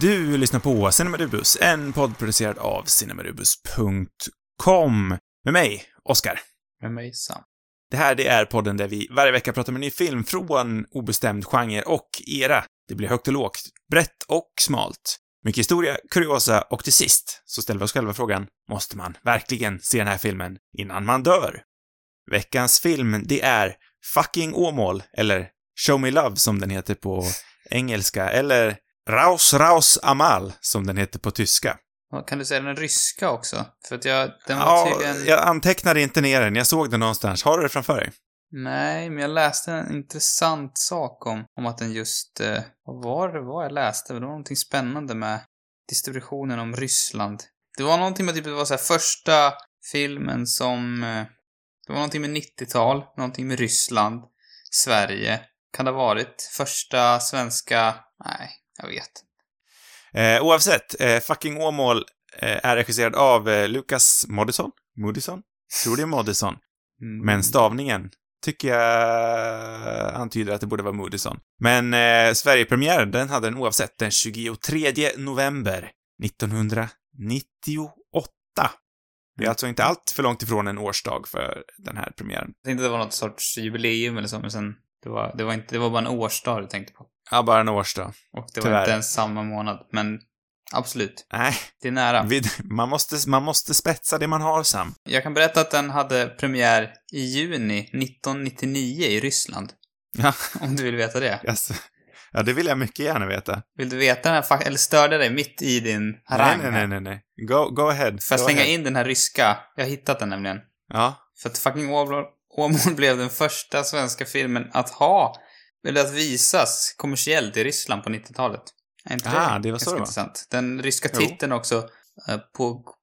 Du lyssnar på Cinemarubus, en podd producerad av cinemarubus.com. Med mig, Oskar. Med mig, Sam. Det här, det är podden där vi varje vecka pratar om en ny film från obestämd genre och era. Det blir högt och lågt, brett och smalt. Mycket historia, kuriosa och till sist så ställer vi oss själva frågan, måste man verkligen se den här filmen innan man dör? Veckans film, det är Fucking Åmål, eller Show Me Love som den heter på engelska, eller Raus Raus Amal som den heter på tyska. Kan du säga den ryska också? För att jag, den var Ja, tydligen... jag antecknade inte ner den, jag såg den någonstans. Har du det framför dig? Nej, men jag läste en intressant sak om, om att den just... Eh, vad var det var jag läste? Det var någonting spännande med distributionen om Ryssland. Det var någonting med typ, det var så här första filmen som... Eh, det var någonting med 90-tal, någonting med Ryssland, Sverige. Kan det ha varit första svenska... Nej, jag vet. Eh, oavsett, eh, Fucking Åmål eh, är regisserad av eh, Lucas Moodysson? Moodysson? Tror det är Moodysson. Mm. Men stavningen tycker jag antyder att det borde vara Moodysson. Men eh, Sverigepremiären, den hade den oavsett den 23 november 1998. Det är alltså inte allt för långt ifrån en årsdag för den här premiären. Jag tänkte det var något sorts jubileum eller så, men sen... Det var, det var inte... Det var bara en årsdag du tänkte på. Ja, bara en årsdag. Och det Tyvärr. var inte ens samma månad, men absolut. Nej, Det är nära. vi, man, måste, man måste spetsa det man har, Sam. Jag kan berätta att den hade premiär i juni 1999 i Ryssland. Ja, Om du vill veta det. alltså, ja, det vill jag mycket gärna veta. Vill du veta den här fak- eller störde dig mitt i din harang Nej, nej, nej, nej. Go, go ahead. Får jag slänga ahead. in den här ryska? Jag har hittat den nämligen. Ja. För att fucking Åmål blev den första svenska filmen att ha, eller att visas kommersiellt i Ryssland på 90-talet. Är inte Ah, det var så det var. intressant? Den ryska Jo. titeln också, eh,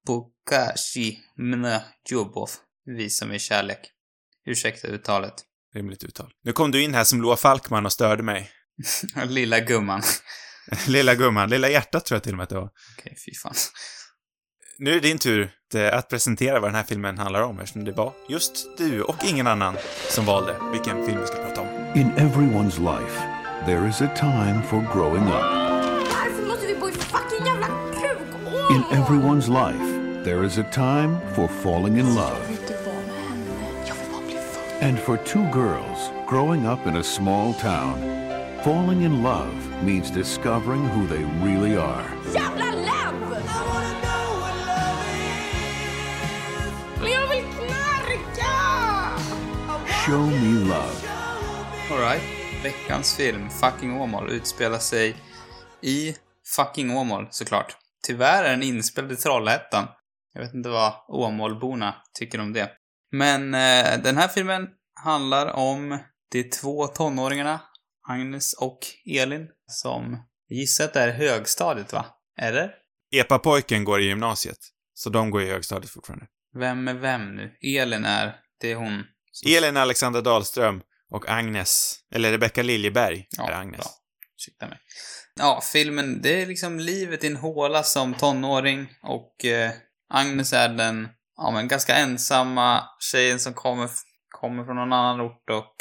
Pokashi Mne Jobov, Visa mig kärlek. Ursäkta uttalet. Rimligt uttal. Nu kom du in här som Loa Falkman och störde mig. Lilla gumman. Lilla gumman, lilla hjärtat tror jag till och med att det var. Okej, fy fan. Nu är det din tur eh, att presentera vad den här filmen handlar om eftersom det var just du och ingen annan som valde vilken film vi ska prata om. In everyone's life, there is a time for growing up. In everyone's life, there is a time for falling in love. And for two girls growing up in a small town, falling in love means discovering who they really are. Show me love. Alright. Veckans film, Fucking Åmål, utspelar sig i fucking Åmål, såklart. Tyvärr är den inspelad i Trollhättan. Jag vet inte vad Åmålborna tycker om det. Men eh, den här filmen handlar om de två tonåringarna, Agnes och Elin, som det är högstadiet, va? Eller? Epa-pojken går i gymnasiet, så de går i högstadiet fortfarande. Vem är vem nu? Elin är, det är hon. Elin Alexander Dahlström och Agnes, eller Rebecca Liljeberg, är Agnes. bra. Ursäkta mig. Ja, filmen, det är liksom livet i en håla som tonåring och eh, Agnes är den, ja men ganska ensamma tjejen som kommer, kommer från någon annan ort och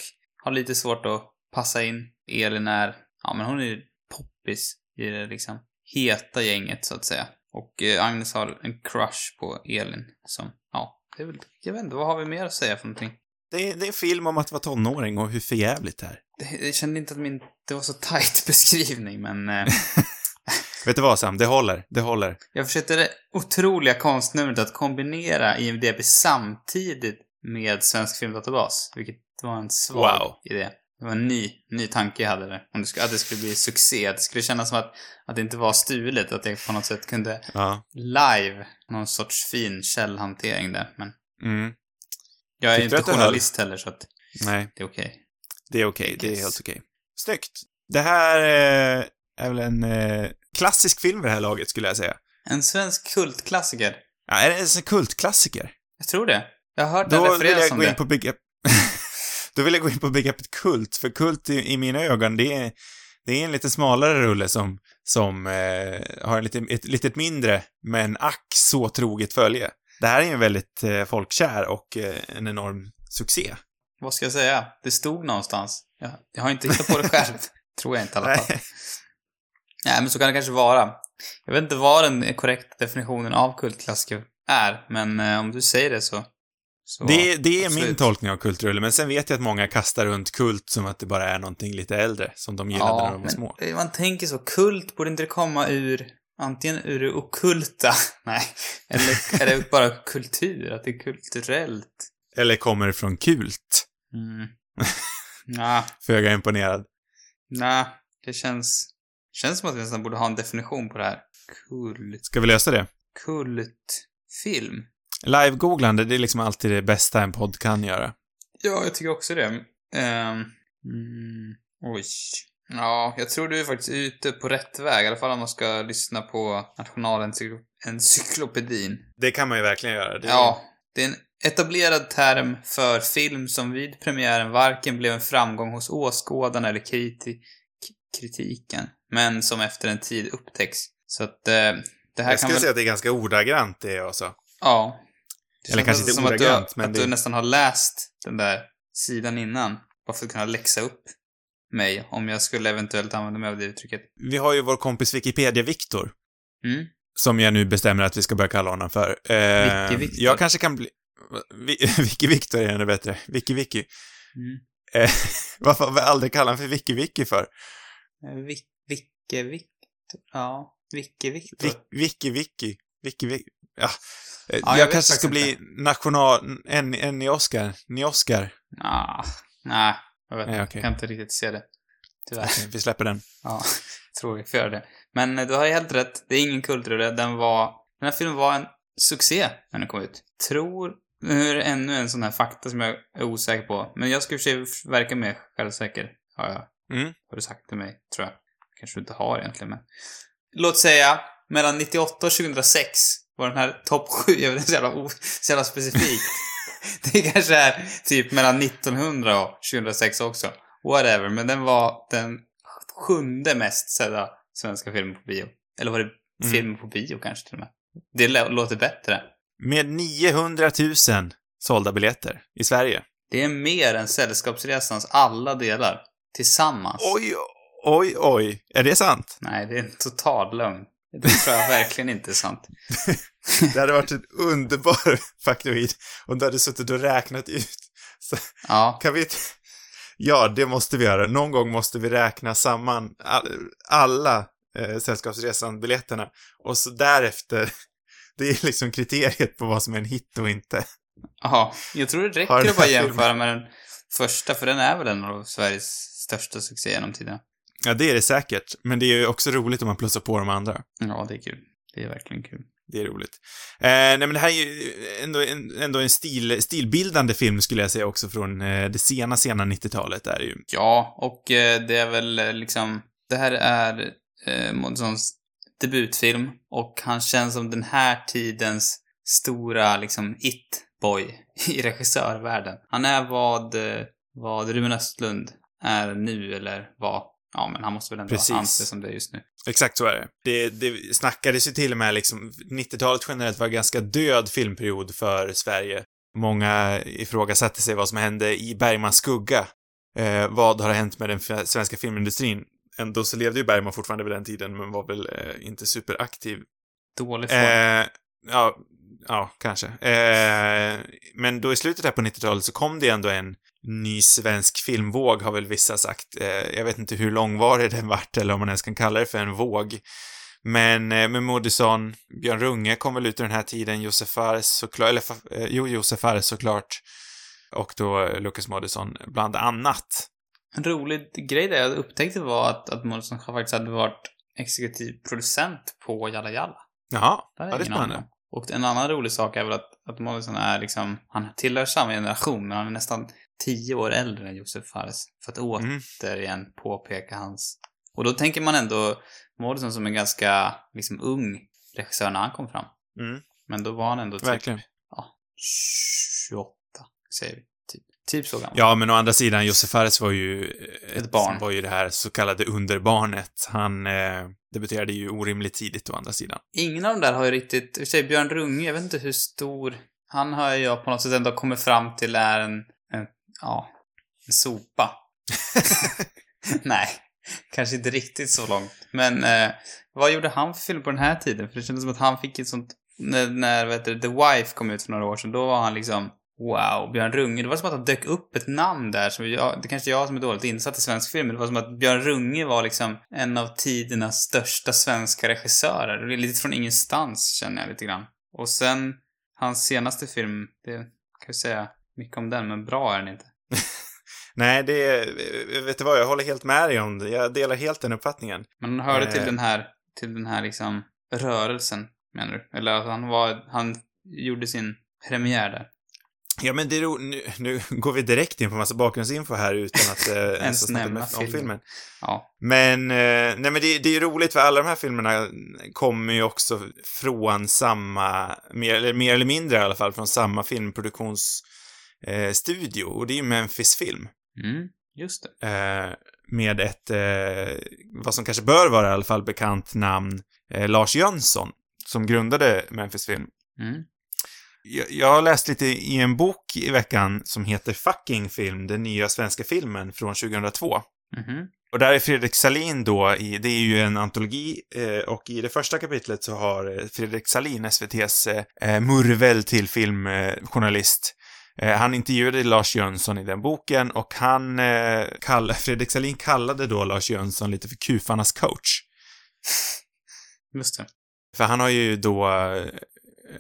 har lite svårt att passa in. Elin är, ja men hon är ju poppis i det liksom heta gänget så att säga. Och eh, Agnes har en crush på Elin som, ja, det är väl, jag vet inte, vad har vi mer att säga för någonting? Det, är, det är en film om att vara tonåring och hur förjävligt det är. Det- Jag kände inte att min, det var så tight beskrivning men eh, Vet du vad Sam? Det håller. Det håller. Jag försökte det otroliga konstnumret att kombinera IMDB samtidigt med Svensk Filmdatabas, vilket var en svag Wow. idé. Det var en ny, ny tanke jag hade där. Om det skulle, att det skulle bli succé. Att det skulle kännas som att, att det inte var stulet. Att jag på något sätt kunde Ja. live, någon sorts fin källhantering där. Men Mm. Jag är Tyckte inte det journalist heller så att Nej, det är okej. det är okej. Det är helt okej. Snyggt. Det här eh, är väl en eh, klassisk film vid det här laget, skulle jag säga. En svensk kultklassiker. Ja, är det en kultklassiker? Jag tror det. Jag har hört den Då vill jag om gå in det. på begrepp... Då vill jag gå in på begreppet kult, för kult i, i mina ögon, det är, det är en lite smalare rulle som, som eh, har en lite, ett litet mindre, men ack så troget följe. Det här är ju en väldigt eh, folkkär och eh, en enorm succé. Vad ska jag säga? Det stod någonstans. Jag, jag har inte hittat på det själv. tror jag inte i alla fall. Nej. Nej, men så kan det kanske vara. Jag vet inte vad den korrekta definitionen av kultklassiker är, men eh, om du säger det så... så Det, det är min absolut. tolkning av kultrulle, men sen vet jag att många kastar runt kult som att det bara är någonting lite äldre, som de gillade när de var men små. man tänker så, kult borde inte det komma ur antingen ur det ockulta, nej, eller är det bara kultur, att det är kulturellt? Eller kommer från kult. Mm. Nej, Föga imponerad. nej, det känns, känns som att vi nästan borde ha en definition på det här. Kult, Ska vi lösa det? kultfilm. Live-googlande, det är liksom alltid det bästa en podd kan göra. Ja, jag tycker också det. Ehm, mm, oj. Ja, jag tror du är faktiskt ute på rätt väg, i alla fall om man ska lyssna på Nationalencyklopedin. Det kan man ju verkligen göra. Det är- Ja, det är en etablerad term för film som vid premiären varken blev en framgång hos åskådarna eller kriti kritiken, men som efter en tid upptäcks. Så att eh, det här Jag kan skulle väl... säga att det är ganska ordagrant det jag sa. Ja. Det Eller kanske inte som att du, ordagrant, men att det- du nästan har läst den där sidan innan. Bara för att kunna läxa upp mig om jag skulle eventuellt använda mig av det uttrycket. Vi har ju vår kompis Wikipedia-Viktor, Mm. som jag nu bestämmer att vi ska börja kalla honom för. Eh, Wiki-Viktor. Jag kanske kan bli... Vi- Wiki-Viktor är ännu bättre. Wiki-Wiki. Mm. Eh, varför har vi aldrig kallat honom för Wiki-Wiki för? Eh, Vic- Vicke Victor. Ja, Vicke Victor. Vi- Wiki-Wiki. Wiki-Wiki. Ja. Eh, jag jag vet kanske ska faktiskt bli national... En, en i Oscar. Ni Oscar. Ah, nej, jag vet Nej, okej. Jag kan inte riktigt se det. Tyvärr. Okej, vi släpper den. Ja, tror vi får göra det. Men eh, du har ju helt rätt. Det är ingen kultrulle. Den var... Den här filmen var en succé när den kom ut. Tror... Nu är det ännu en sån här fakta som jag är osäker på. Men jag ska i och för sig verka mer självsäker. Har jag... Mm. Har du sagt till mig, tror jag. Kanske du inte har egentligen, men... Låt säga, mellan 98 och 2006 var den här topp 7, jag vet inte, så jävla, så jävla specifikt. Det kanske är typ mellan 1900 och 2006 också. Whatever, men den var den sjunde mest sedda svenska filmen på bio. Eller var det Mm. film på bio kanske till och med? Det lå- låter bättre. Med 900 000 sålda biljetter i Sverige. Det är mer än Sällskapsresans alla delar. Tillsammans. Oj, oj, oj. Är det sant? Nej, det är en total lögn. Det tror jag verkligen inte är sant. Det hade varit en underbar faktoid om du hade suttit och räknat ut. Så, Ja, kan vi... Ja, det måste vi göra. Någon gång måste vi räkna samman all, alla eh, Sällskapsresan-biljetterna och så därefter, det är liksom kriteriet på vad som är en hit och inte. Jaha, jag tror det räcker att bara jämföra med den första, för den är väl en av Sveriges största succéer genom tiderna. Ja, det är det säkert, men det är ju också roligt om man plussar på de andra. Ja, det är kul. Det är verkligen kul. Det är roligt. Eh, nej, men det här är ju ändå en, ändå en stil, stilbildande film skulle jag säga också från eh, det sena, sena 90-talet är det ju. Ja, och eh, det är väl eh, liksom... Det här är eh, Månssons debutfilm och han känns som den här tidens stora, liksom, it-boy i regissörvärlden. Han är vad, eh, vad Ruben Östlund är nu, eller vad... Ja, men han måste väl ändå Precis. anses som det just nu. Exakt så är det. Det, det snackades ju till och med liksom, 90-talet generellt var en ganska död filmperiod för Sverige. Många ifrågasatte sig vad som hände i Bergmans skugga. Eh, vad har hänt med den svenska filmindustrin? Ändå så levde ju Bergman fortfarande vid den tiden, men var väl eh, inte superaktiv. Dålig form. Eh, ja, ja, kanske. Eh, men då i slutet här på 90-talet så kom det ändå en ny svensk filmvåg, har väl vissa sagt. Eh, jag vet inte hur långvarig den vart, eller om man ens kan kalla det för en våg. Men eh, med Moodysson, Björn Runge kom väl ut ur den här tiden, Josef Fares såklart, eller eh, jo, Josef Fares såklart. Och då Lucas Moodysson, bland annat. En rolig grej där jag upptäckte var att, att Månsson faktiskt hade varit exekutiv producent på Jalla Jalla. Jaha, Det hade ja, det är spännande. Och en annan rolig sak är väl att, att Mollison är liksom, han tillhör samma generation, men han är nästan tio år äldre än Josef Fares. För att Mm. återigen påpeka hans... Och då tänker man ändå Mollison som en ganska, liksom, ung regissör när han kom fram. Mm, Men då var han ändå typ verkligen. 28, säger vi. Typ, typ så gammal. Ja, men å andra sidan, Josef Fares var ju Ett barn. var ju det här så kallade underbarnet. Han eh, debuterade ju orimligt tidigt å andra sidan. Ingen av de där har ju riktigt, i och för sig Björn Runge, jag vet inte hur stor, han har ju jag på något sätt ändå kommit fram till är en ja, en sopa. Nej, kanske inte riktigt så långt. Men eh, vad gjorde han för film på den här tiden? För det kändes som att han fick ett sånt... När, när vet du, The Wife kom ut för några år sedan, då var han liksom Wow, Björn Runge. Det var som att det dök upp ett namn där som jag, det kanske är jag som är dåligt insatt i svensk film, men det var som att Björn Runge var liksom en av tidernas största svenska regissörer. Det är lite från ingenstans, känner jag lite grann. Och sen, hans senaste film, det kan vi säga mycket om den, men bra är den inte. Nej, det är, vet du vad, jag håller helt med dig om det. Jag delar helt den uppfattningen. Men han hörde till Eh. den här, till den här liksom rörelsen, menar du? Eller att han var, han gjorde sin premiär där. Ja, men det är ro... nu, nu går vi direkt in på massa bakgrundsinfo här utan att eh, ens nämna om filmen. filmen. Ja. Men, eh, nej men det, det är ju roligt för alla de här filmerna kommer ju också från samma, mer eller, mer eller mindre i alla fall, från samma filmproduktionsstudio. Eh, studio. och det är ju Memphis Film. Mm, just det. Eh, med ett, eh, vad som kanske bör vara i alla fall bekant namn, eh, Lars Jönsson, som grundade Memphis Film. Mm. Jag, jag har läst lite i en bok i veckan som heter Fucking Film, den nya svenska filmen från 2002. Mhm. Och där är Fredrik Salin då, i, det är ju en antologi, eh, och i det första kapitlet så har eh, Fredrik Salin, SVTs eh, eh, murvel till filmjournalist, han intervjuade Lars Jönsson i den boken och han, eh, kall, Fredrik Salin kallade då Lars Jönsson lite för kufarnas coach. Just det. För han har ju då, eh,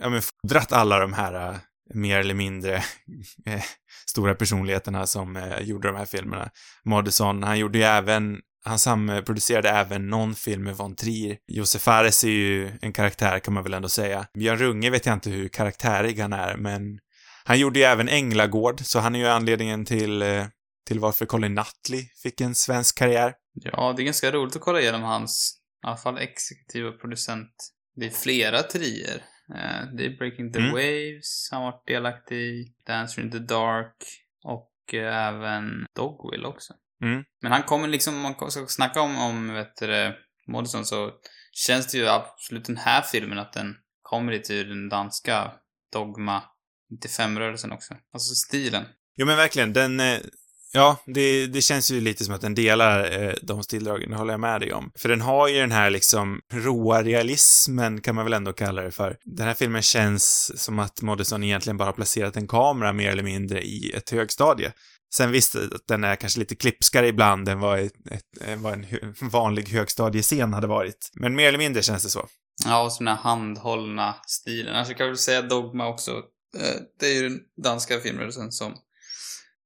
ja men fodrat alla de här eh, mer eller mindre eh, stora personligheterna som eh, gjorde de här filmerna. Moddison, han gjorde ju även, han samproducerade även någon film med Von Trier. Josef Fares är ju en karaktär kan man väl ändå säga. Björn Runge vet jag inte hur karaktärig han är, men han gjorde ju även Änglagård, så han är ju anledningen till, eh, till varför Colin Nutley fick en svensk karriär. Ja, det är ganska roligt att kolla igenom hans, i alla fall exekutiva producent. Det är flera trier. Eh, Det är Breaking the Mm. Waves, han har varit delaktig i Dancer in the Dark och eh, även Dogwill också. Mm. Men han kommer liksom, om man ska snacka om, om vet du, det, Moddison så känns det ju absolut den här filmen att den kommer ur den danska Dogma 95-rörelsen också. Alltså stilen. Jo men verkligen, den... eh, Ja, det, det känns ju lite som att den delar eh, de stildragen, det håller jag med dig om. För den har ju den här liksom råa realismen, kan man väl ändå kalla det för. Den här filmen känns som att Moddison egentligen bara har placerat en kamera mer eller mindre i ett högstadie. Sen visst, att den är kanske lite klipskare ibland än vad, ett, ett, vad en vanlig högstadiescen hade varit. Men mer eller mindre känns det så. Ja, och så den här handhållna stilen. Alltså kan väl säga Dogma också. Eh, Det är ju den danska filmrörelsen som,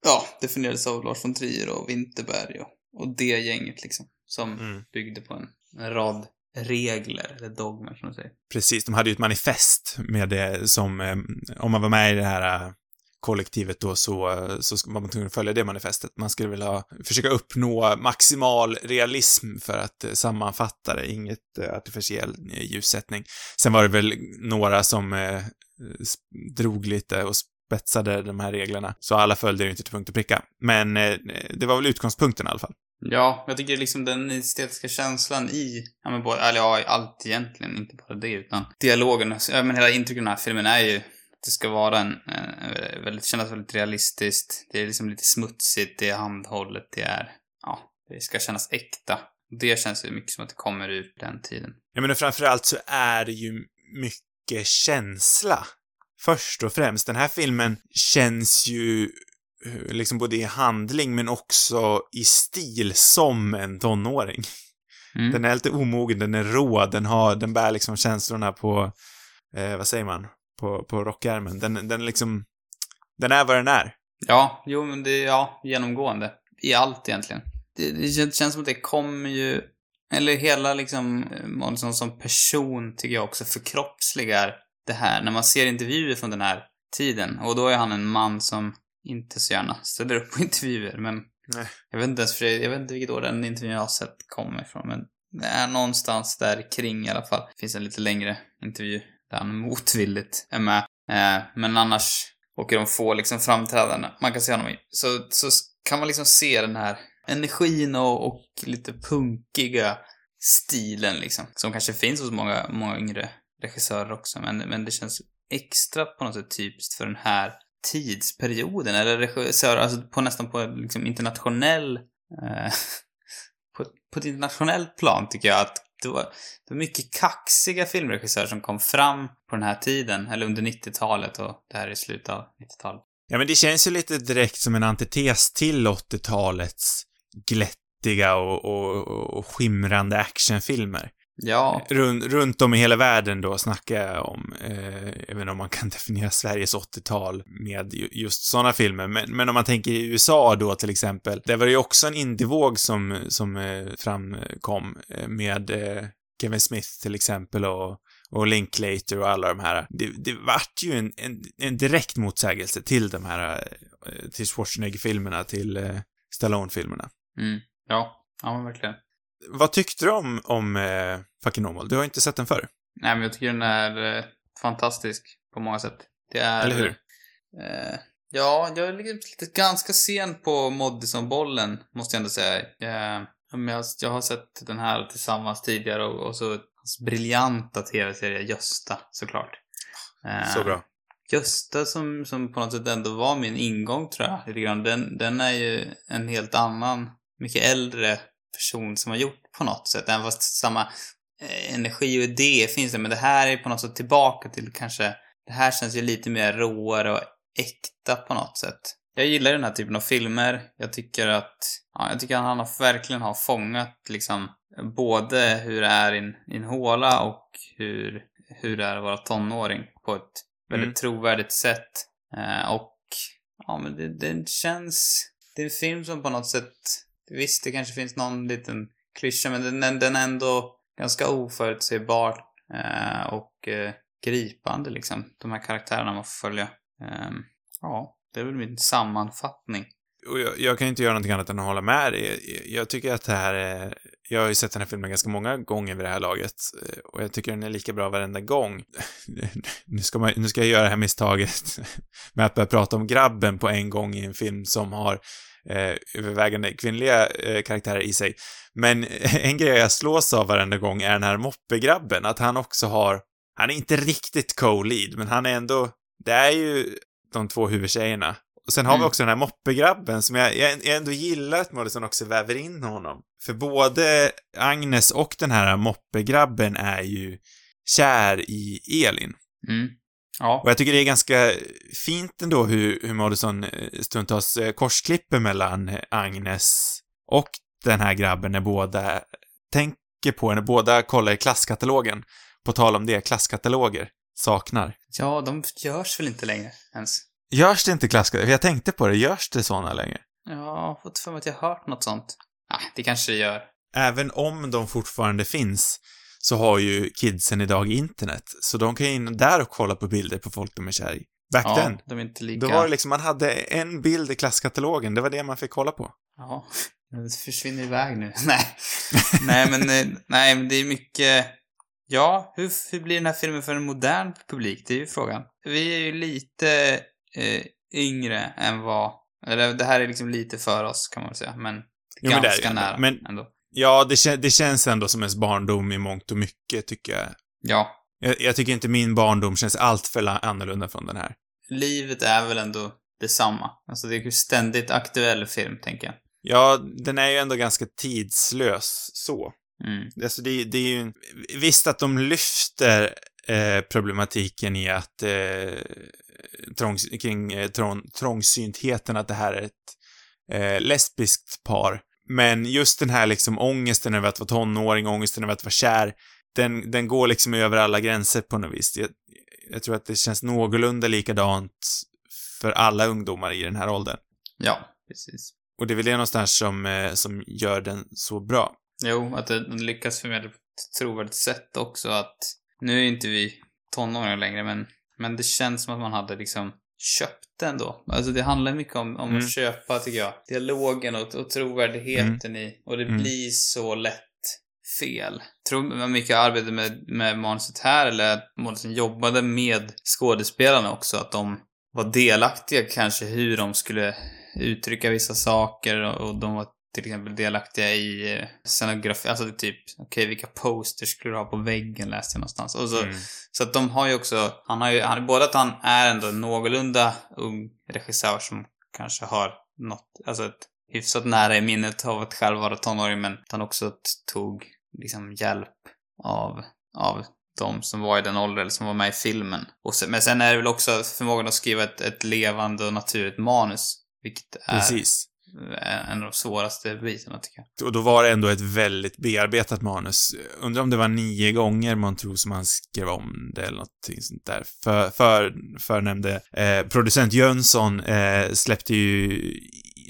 ja, definierades av Lars von Trier och Winterberg och, och det gänget liksom. Som Mm. byggde på en, en rad regler, eller dogmer som de säger. Precis, de hade ju ett manifest med det som, eh, om man var med i det här eh, kollektivet då så, eh, så var man tvungen att följa det manifestet. Man skulle väl ha, försöka uppnå maximal realism för att sammanfatta det, inget artificiell ljussättning. Sen var det väl några som drog lite och spetsade de här reglerna, så alla följde det inte till punkt och pricka. Men eh, det var väl utgångspunkten i alla fall. Ja, jag tycker liksom den estetiska känslan i, ja men både, eller ja, i allt egentligen, inte bara det, utan dialogen, ja men hela intrycket av den här filmen är ju att det ska vara en, en väldigt, kännas väldigt realistiskt. Det är liksom lite smutsigt, det är handhållet, det är, ja, det ska kännas äkta. Det känns ju mycket som att det kommer ur den tiden. Jag menar framförallt så är det ju mycket känsla. Först och främst. Den här filmen känns ju eh, liksom både i handling men också i stil som en tonåring. Mm. Den är lite omogen, den är rå, den har, den bär liksom känslorna på, eh, vad säger man, på, på rockärmen. Den, den liksom, den är vad den är. Ja, jo men det är, ja, genomgående. I allt egentligen. Det, det kän- känns som att det kommer ju, eller hela liksom, Månsson som person tycker jag också förkroppsligar det här. När man ser intervjuer från den här tiden, och då är han en man som inte så gärna ställer upp på intervjuer, men Nej. jag vet inte ens för jag vet inte vilket år den intervjun jag har sett kommer ifrån, men det är någonstans där kring i alla fall. Det finns en lite längre intervju där han motvilligt är med. Eh, men annars, och i de få liksom framträdandena man kan se honom i, så, så kan man liksom se den här energin och, och lite punkiga stilen liksom. Som kanske finns hos många, många yngre regissörer också, men, men det känns extra på något sätt typiskt för den här tidsperioden, eller regissörer, alltså på nästan på liksom internationell, eh, på på ett internationellt plan tycker jag att det var, det var mycket kaxiga filmregissörer som kom fram på den här tiden, eller under 90-talet och det här är slutet av 90-talet. Ja, men det känns ju lite direkt som en antites till 80-talets glättiga och, och, och skimrande actionfilmer. Ja, Run, runt om i hela världen då snackar jag om, eh, jag vet inte om man kan definiera Sveriges 80-tal med ju, just sådana filmer, men, men om man tänker i USA då till exempel, där var det ju också en indievåg som, som eh, framkom eh, med eh, Kevin Smith till exempel och, och Linklater och alla de här. Det, det vart ju en, en, en direkt motsägelse till de här, eh, till Schwarzenegger-filmerna, till eh, Stallone-filmerna. Mm, ja, ja men verkligen. Vad tyckte du om, om eh, Fucking Normal? Du har inte sett den förr? Nej, men jag tycker den är eh, fantastisk på många sätt. Det är... Eller hur? Eh, ja, jag är lite ganska sen på Moddison-bollen, måste jag ändå säga. Eh, men jag, jag har sett den här tillsammans tidigare och, och så hans briljanta tv-serie Gösta, såklart. Eh, Så bra. Gösta som, som på något sätt ändå var min ingång, tror jag, lite grann. Den, den är ju en helt annan, mycket äldre person som har gjort på något sätt. Även fast samma eh, energi och idé finns det. Men det här är på något sätt tillbaka till kanske... Det här känns ju lite mer råare och äkta på något sätt. Jag gillar den här typen av filmer. Jag tycker att... Ja, jag tycker att han har, verkligen har fångat liksom både hur det är i en, i en håla och hur, hur det är att vara tonåring på ett väldigt Mm. trovärdigt sätt. Eh, och ja, men det, det känns... Det är en film som på något sätt... Visst, det kanske finns någon liten klyscha, men den, den, är ändå ganska oförutsägbar eh, och eh, gripande liksom. De här karaktärerna man får följa. Eh, ja, det är väl min sammanfattning. Och jag, jag kan inte göra någonting annat än att hålla med dig. Jag, tycker att det här är... Jag har ju sett den här filmen ganska många gånger vid det här laget. Eh, och jag tycker den är lika bra varenda gång. Nu ska, man, nu ska jag göra det här misstaget med att börja prata om grabben på en gång i en film som har eh, övervägande kvinnliga eh, karaktärer i sig. Men en grej jag slås av varenda gång är den här moppegrabben, att han också har... Han är inte riktigt co-lead, men han är ändå... Det är ju de två huvudtjejerna. Och sen har vi Mm. också den här moppegrabben som jag, jag, jag ändå gillar att Mollison också väver in honom. För både Agnes och den här moppegrabben är ju kär i Elin. Mm. Ja. Och jag tycker det är ganska fint ändå hur, hur Mollison eh, stundtals eh, korsklipper mellan eh, Agnes och den här grabben när båda tänker på henne, båda kollar i klasskatalogen. På tal om det, klasskataloger saknar. ja, de görs väl inte längre ens. Görs det inte klasskataloger? Jag tänkte på det, görs det sådana längre? Ja, fått för mig att jag hört något sånt. Ah, det kanske det gör. Även om de fortfarande finns så har ju kidsen idag internet, så de kan ju in där och kolla på bilder på folk de är kär i. Back Ja, then, de är inte lika... då var det liksom, man hade en bild i klasskatalogen, det var det man fick kolla på. Ja, det försvinner iväg nu. nej. nej, men, eh, nej, men det är mycket... Ja, hur, hur blir den här filmen för en modern publik? Det är ju frågan. Vi är ju lite eh, yngre än vad... Eller det här är liksom lite för oss, kan man säga. Men Jo, men det är ganska nära Men- ändå. Ja, det, det känns ändå som ens barndom i mångt och mycket, tycker jag. Ja, jag. Jag tycker inte min barndom känns allt för la- annorlunda från den här. livet är väl ändå detsamma. Alltså det är ju ständigt aktuell film, tänker jag. Ja, den är ju ändå ganska tidslös, så. Mm. Alltså det, det är ju visst att de lyfter eh, problematiken i att eh, trång, kring eh, trång, trångsyntheten, att det här är ett eh, lesbiskt par. Men just den här liksom ångesten över att vara tonåring, ångesten över att vara kär, den, den går liksom över alla gränser på något vis. Jag, jag tror att det känns någorlunda likadant för alla ungdomar i den här åldern. Ja, precis. Och det är väl det någonstans som, eh, som gör den så bra. Jo, att den lyckas förmedla på ett trovärdigt sätt också att nu är inte vi tonåringar längre men, men det känns som att man hade liksom köpt den då. Alltså det handlar mycket om, om Mm. att köpa tycker jag. Dialogen och, och trovärdigheten i och det Mm. blir så lätt fel. Tror man mycket arbete med, med manuset här eller att manusen jobbade med skådespelarna också att de var delaktiga kanske hur de skulle uttrycka vissa saker och, och de var till exempel delaktiga i eh, scenografi, alltså typ, okej vilka posters skulle du ha på väggen läste jag någonstans. Och så, Mm. så att de har ju också, han har ju, han, både att han är ändå en någorlunda ung regissör som kanske har något, alltså ett hyfsat nära i minnet av att själv vara tonåring, men att han också tog liksom hjälp av, av de som var i den åldern, eller som var med i filmen. Och sen, men sen är det väl också förmågan att skriva ett, ett levande och naturligt manus, vilket är Precis. En av de svåraste bitarna, tycker jag. Och då var det ändå ett väldigt bearbetat manus. Undrar om det var nio gånger man tror som han skrev om det eller någonting sånt där. För, för, förnämnde eh, producent Jönsson eh, släppte ju,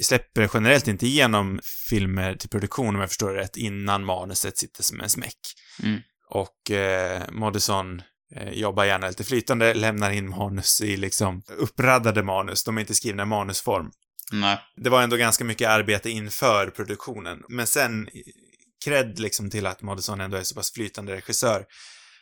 släpper generellt inte igenom filmer till produktion om jag förstår det rätt, innan manuset sitter som en smäck. Mm. Och eh, Moddison eh, jobbar gärna lite flytande, lämnar in manus i liksom uppraddade manus, de är inte skrivna i manusform. Nej. Det var ändå ganska mycket arbete inför produktionen. Men sen, cred liksom till att Moddison ändå är så pass flytande regissör,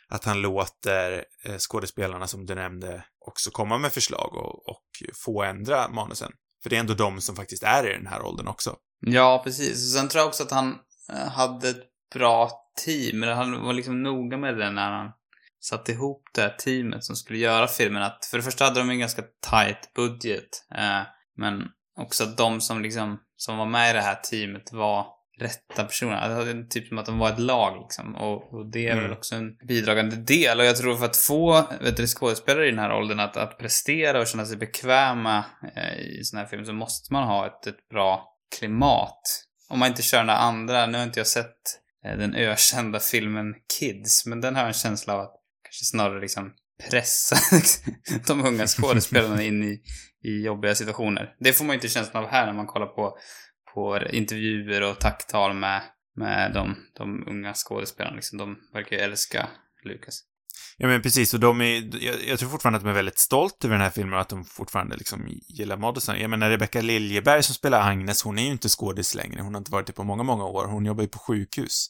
att han låter eh, skådespelarna som du nämnde också komma med förslag och, och få ändra manusen. För det är ändå de som faktiskt är i den här åldern också. Ja, precis. Sen tror jag också att han eh, hade ett bra team. Eller Han var liksom noga med det när han satte ihop det här teamet som skulle göra filmen. Att för det första hade de en ganska tight budget. Eh, men också att de som liksom, som var med i det här teamet var rätta personer. Var typ som att de var ett lag liksom. Och, och det är Mm. väl också en bidragande del. Och jag tror för att få vet du, skådespelare i den här åldern att, att prestera och känna sig bekväma eh, i sån här film så måste man ha ett, ett bra klimat. Om man inte kör den andra, nu har inte jag sett eh, den ökända filmen Kids, men den har jag en känsla av att kanske snarare liksom pressa de unga skådespelarna in i, i jobbiga situationer. Det får man ju inte känslan av här när man kollar på, på intervjuer och tacktal med, med de, de unga skådespelarna. Liksom, de verkar ju älska Lucas. Ja men precis, och de är, jag, jag tror fortfarande att de är väldigt stolt över den här filmen och att de fortfarande liksom gillar Moddison. Jag menar Rebecca Liljeberg som spelar Agnes, hon är ju inte skådis längre. Hon har inte varit det på många, många år. Hon jobbar ju på sjukhus.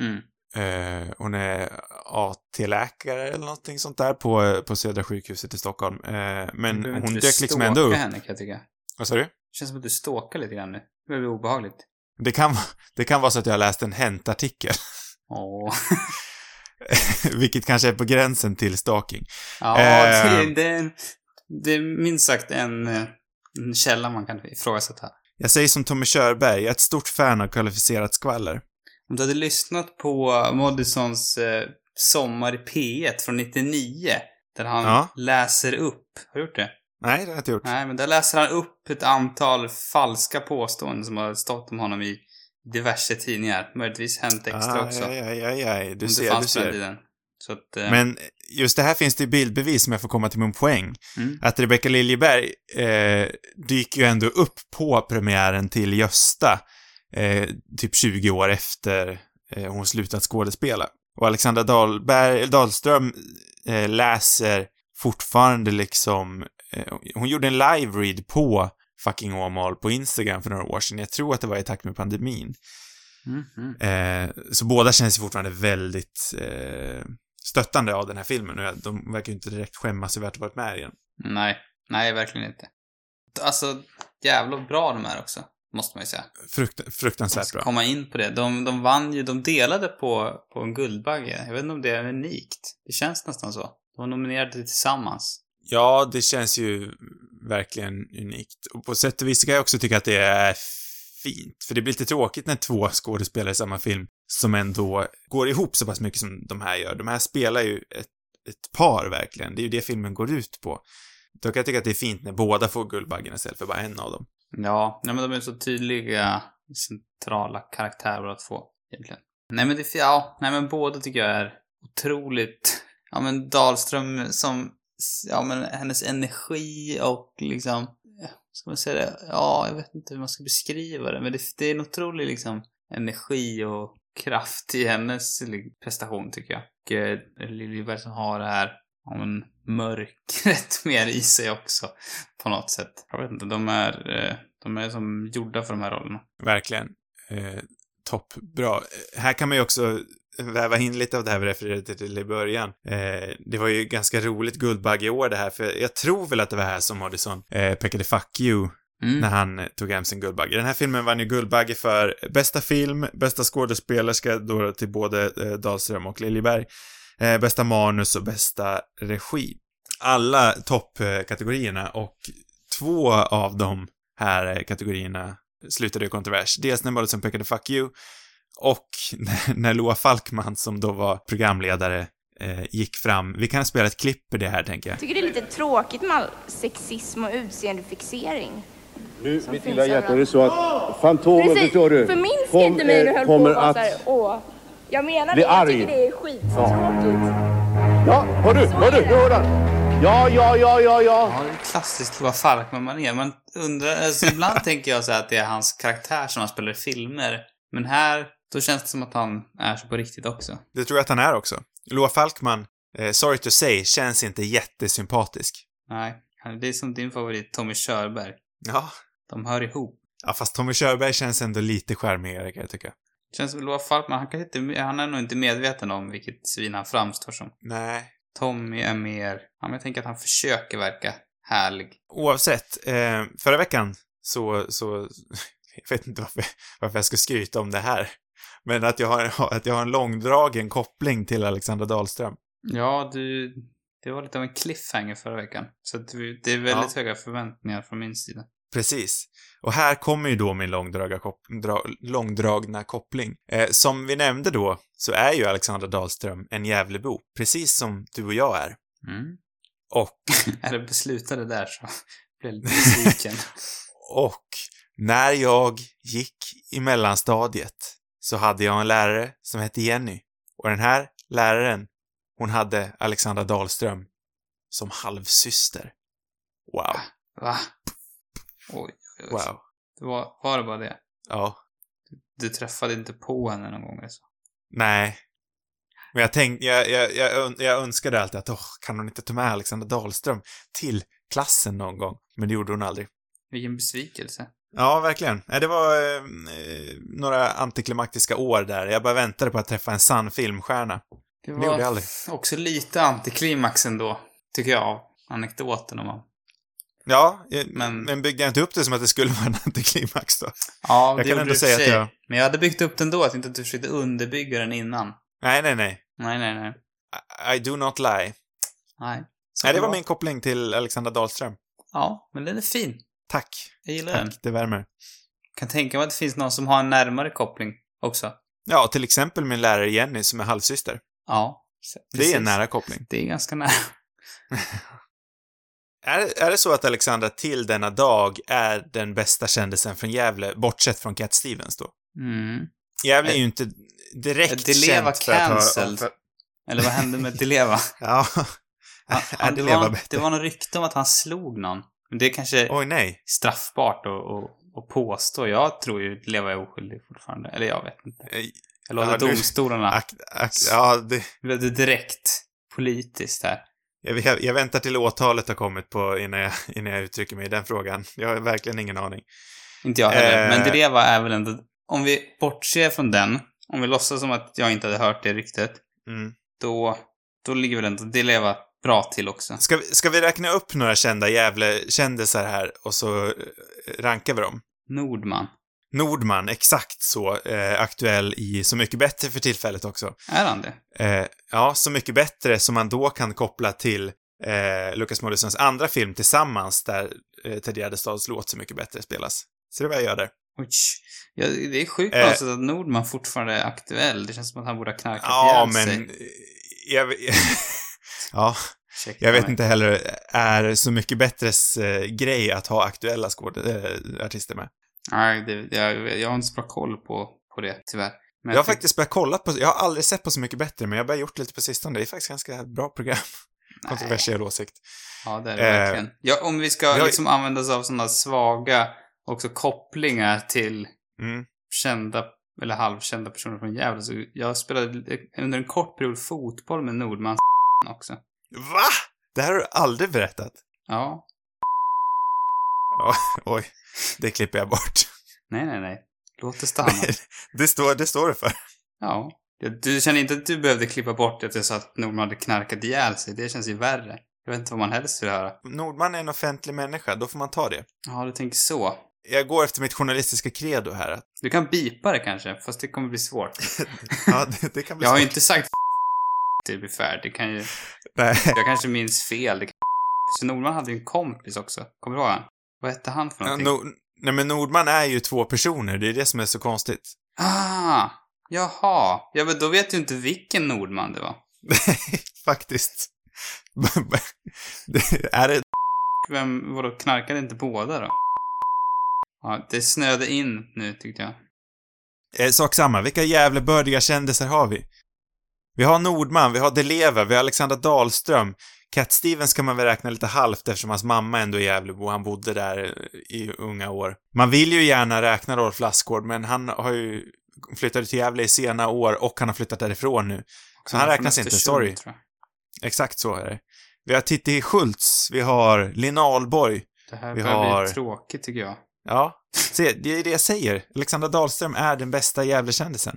Mm. Eh, hon är AT-läkare eller någonting sånt där på, på Södra sjukhuset i Stockholm. Eh, men hon dök liksom ändå upp. henne kan jag tycka. Vad sa du? Det känns som att du stalkar lite grann nu. Det börjar bli obehagligt. Det kan, det kan vara så att jag har läst en Hänt-artikel. Åh. Vilket kanske är på gränsen till stalking. Ja, Eh. det, är det är minst sagt en, en källa man kan ifrågasätta. Jag säger som Tommy Körberg, jag är ett stort fan av kvalificerat skvaller. Om du hade lyssnat på Moddisons eh, Sommar i P1 från 99, där han Ja. läser upp, har du gjort det? Nej, det har jag inte gjort. Nej, men där läser han upp ett antal falska påståenden som har stått om honom i diverse tidningar. Möjligtvis Hänt Extra också. Aj, aj, aj, aj. Du om det ser, du ser. att, eh, Men just det här finns det ju bildbevis som jag får komma till min poäng. Mm. Att Rebecca Liljeberg eh, dyker ju ändå upp på premiären till Gösta, eh, typ 20 år efter eh, hon slutat skådespela. Och Alexandra Dahlberg, Dahlström eh, läser fortfarande liksom, eh, hon gjorde en live-read på fucking Åmål på Instagram för några år sedan. Jag tror att det var i takt med pandemin. Mm, mm. Eh, så båda känns ju fortfarande väldigt eh, stöttande av den här filmen och de verkar ju inte direkt skämmas över att ha varit med i den. Nej, nej, verkligen inte. Alltså, jävla bra de är också, måste man ju säga. Frukt, fruktansvärt bra. komma in på det. De, de vann ju, de delade på, på en Guldbagge. Jag vet inte om det är unikt. Det känns nästan så. De var nominerade tillsammans. Ja, det känns ju verkligen unikt. Och på sätt och vis kan jag också tycka att det är fint. För det blir lite tråkigt när två skådespelare i samma film som ändå går ihop så pass mycket som de här gör. De här spelar ju ett, ett par verkligen. Det är ju det filmen går ut på. Då kan jag tycka att det är fint när båda får Guldbaggen istället för bara en av dem. Ja, nej, men de är så tydliga, centrala karaktärer båda två, egentligen. Nej men det, ja, nej men båda tycker jag är otroligt, ja men Dahlström som, ja men hennes energi och liksom, ska man säga det, ja, jag vet inte hur man ska beskriva det, men det, det är en otrolig liksom energi och kraft i hennes liksom, prestation tycker jag. Och eh, Liljeberg som har det här, ja men mörkret mer i sig också på något sätt. Jag vet inte, de är, eh, de är som gjorda för de här rollerna. Verkligen. Eh, toppbra. Här kan man ju också väva in lite av det här vi refererade till i början. Eh, det var ju ganska roligt Guldbaggeår det här, för jag tror väl att det var här som Moddison eh, pekade fuck you Mm. när han tog hem sin Guldbagge. Den här filmen vann ju Guldbagge för bästa film, bästa skådespelerska då till både eh, Dahlström och Liljeberg, eh, bästa manus och bästa regi. Alla toppkategorierna och två av de här kategorierna slutade i kontrovers. Dels när Mollison pekade 'fuck you' och när, när Loa Falkman, som då var programledare, eh, gick fram. Vi kan spela ett klipp på det här, tänker jag. Tycker det är lite tråkigt med all sexism och utseendefixering. Nu, mitt lilla hjärta, är det så att Fantomen, Precis, förstår du? eh, du höll kommer var att... så här, åh. Jag menar det, jag arg. tycker det är skittråkigt. Ja, hör du, hör du, nu hör han! Ja, ja, ja, ja, ja. Ja, det är klassiskt Loa Falkman-manér. Man undrar, alltså ibland tänker jag så här att det är hans karaktär som han spelar i filmer. Men här, då känns det som att han är så på riktigt också. Det tror jag att han är också. Loa Falkman, eh, sorry to say, känns inte jättesympatisk. Nej, det är som din favorit Tommy Körberg. Ja. De hör ihop. Ja, fast Tommy Körberg känns ändå lite charmigare kan jag tycka. Känns som Loa Falkman, han, inte, han är nog inte medveten om vilket svin han framstår som. Nej. Tommy är mer, ja men jag tänker att han försöker verka härlig. Oavsett, eh, förra veckan så, så, jag vet inte varför, varför jag ska skryta om det här. Men att jag har, att jag har en långdragen koppling till Alexander Dahlström. Ja, du, det var lite av en cliffhanger förra veckan. Så det är väldigt höga förväntningar från min sida. Precis. Och här kommer ju då min långdraga kop dra långdragna koppling. Eh, som vi nämnde då, så är ju Alexander Dahlström en Gävlebo, precis som du och jag är. Mm. Och, Är det beslutade där så blev jag lite besviken. och när jag gick i mellanstadiet så hade jag en lärare som hette Jenny. Och den här läraren, hon hade Alexandra Dahlström som halvsyster. Wow. Va? Oj, oj. Wow. Det var, var det bara det? Ja. Du träffade inte på henne någon gång alltså? Nej. Men jag tänkte, jag, jag, jag, jag önskade alltid att, åh, kan hon inte ta med Alexander Dahlström till klassen någon gång? Men det gjorde hon aldrig. Vilken besvikelse. Ja, verkligen. Det var eh, några antiklimaktiska år där. Jag bara väntade på att träffa en sann filmstjärna. Det Det gjorde jag aldrig. också lite antiklimax ändå, tycker jag, anekdoten om honom. Ja, eh, Men- men byggde jag inte upp det som att det skulle vara en antiklimax då? Ja, Jag det kan ändå du säga för att sig. jag- Men jag hade byggt upp den då, att inte att du försökte underbygga den innan. Nej, nej, nej. Nej, nej, nej. I, I do not lie. Nej. Så Nej, det var min koppling till Alexander Dahlström. Ja, men den är fin. Tack. Jag gillar den. Tack, det värmer. Kan tänka mig att det finns någon som har en närmare koppling också. Ja, till exempel min lärare Jenny som är halvsyster. Ja. Det är precis. en nära koppling. Det är ganska nära. Är, är det så att Alexandra till denna dag är den bästa kändisen från Gävle, bortsett från Cat Stevens då? Mm. Gävle är ju inte direkt Deleva känt för att ha... cancelled. För, Eller vad hände med Deleva? ja. Han, han, det, var, bättre? det var något rykte om att han slog någon. Men det är kanske Oj, nej. straffbart att, påstå. Jag tror ju Deleva är oskyldig fortfarande. Eller jag vet inte. Jag låter Ja, du- domstolarna. Ak, ak, ja, det, det direkt politiskt här? Jag, jag, väntar till åtalet har kommit på innan jag, innan jag uttrycker mig i den frågan. Jag har verkligen ingen aning. Inte jag heller. Eh. Men Deleva är väl ändå... Om vi bortser från den, om vi låtsas som att jag inte hade hört det ryktet, Mm. då, då ligger väl ändå Deleva bra till också. Ska, vi- ska vi räkna upp några kända Gävle-kändisar här och så eh, rankar vi dem? Nordman. Nordman, exakt så, eh, aktuell i Så mycket bättre för tillfället också. Är han det? Eh, ja, Så mycket bättre som man då kan koppla till eh, Lucas Moodyssons andra film tillsammans där eh, Ted Gärdestads låt Så mycket bättre spelas. Ser du vad jag gör där? Oj. Ja, det är sjukt Eh. att Nordman fortfarande är aktuell. Det känns som att han borde ha knarkat Ja, ihjäl men... sig. eh, Jag, ja, Ursäkta jag vet mig. inte heller, är Så mycket bättres eh, grej att ha aktuella skåd, eh, artister med? Nej, det, jag, jag har inte så bra koll på, på det, tyvärr. Men Jag har faktiskt börjat kolla på, jag har aldrig sett på Så mycket bättre, men jag har börjat gjort lite på sistone. Det är faktiskt ganska bra program. Nej. Kontroversiell åsikt. Ja, det är det Eh, verkligen. Ja, om vi ska jag- liksom använda oss av sådana svaga också kopplingar till Mm. kända eller halvkända personer från Gävle. Så jag spelade under en kort period fotboll med Nordman också. Va? Det här har du aldrig berättat? Ja. Oj, det klipper jag bort. Nej, nej, nej. Låt det stanna. Det står, det står det för. Ja. Du känner inte att du behövde klippa bort att jag sa att Nordman hade knarkat ihjäl sig? Det känns ju värre. Jag vet inte vad man helst vill höra. Nordman är en offentlig människa, då får man ta det. Ja, du tänker så. Jag går efter mitt journalistiska credo här. Du kan bipa det kanske, fast det kommer bli svårt. Ja, det, det kan bli Jag har ju svårt. inte sagt till fair. Det kan ju... Nej. Jag kanske minns fel. Det kan... Så Nordman hade ju en kompis också. Kommer du ihåg han? Vad hette han för Ja, någonting? Nord, Nej, men Nordman är ju två personer. Det är det som är så konstigt. Ah, jaha. Ja, men då vet du inte vilken Nordman det var. Nej, faktiskt. det, är det... Vem, vadå, knarkade inte båda då? Ja, det snöade in nu tyckte jag. Eh, sak samma. Vilka jävla bördiga kändisar har vi? Vi har Nordman, vi har Deleva, vi har Alexandra Dahlström. Cat Stevens kan man väl räkna lite halvt eftersom hans mamma ändå är Gävlebo. Han bodde där i unga år. Man vill ju gärna räkna Rolf Lassgård, men han har ju flyttat till Gävle i sena år och han har flyttat därifrån nu. Så han Från räknas inte, sorry. Exakt så är det. Vi har Titti Schultz, vi har Lina Ahlborg. Det här Vi börjar har- bli tråkigt tycker jag. Ja, se, det är det jag säger. Alexandra Dahlström är den bästa Gävlekändisen.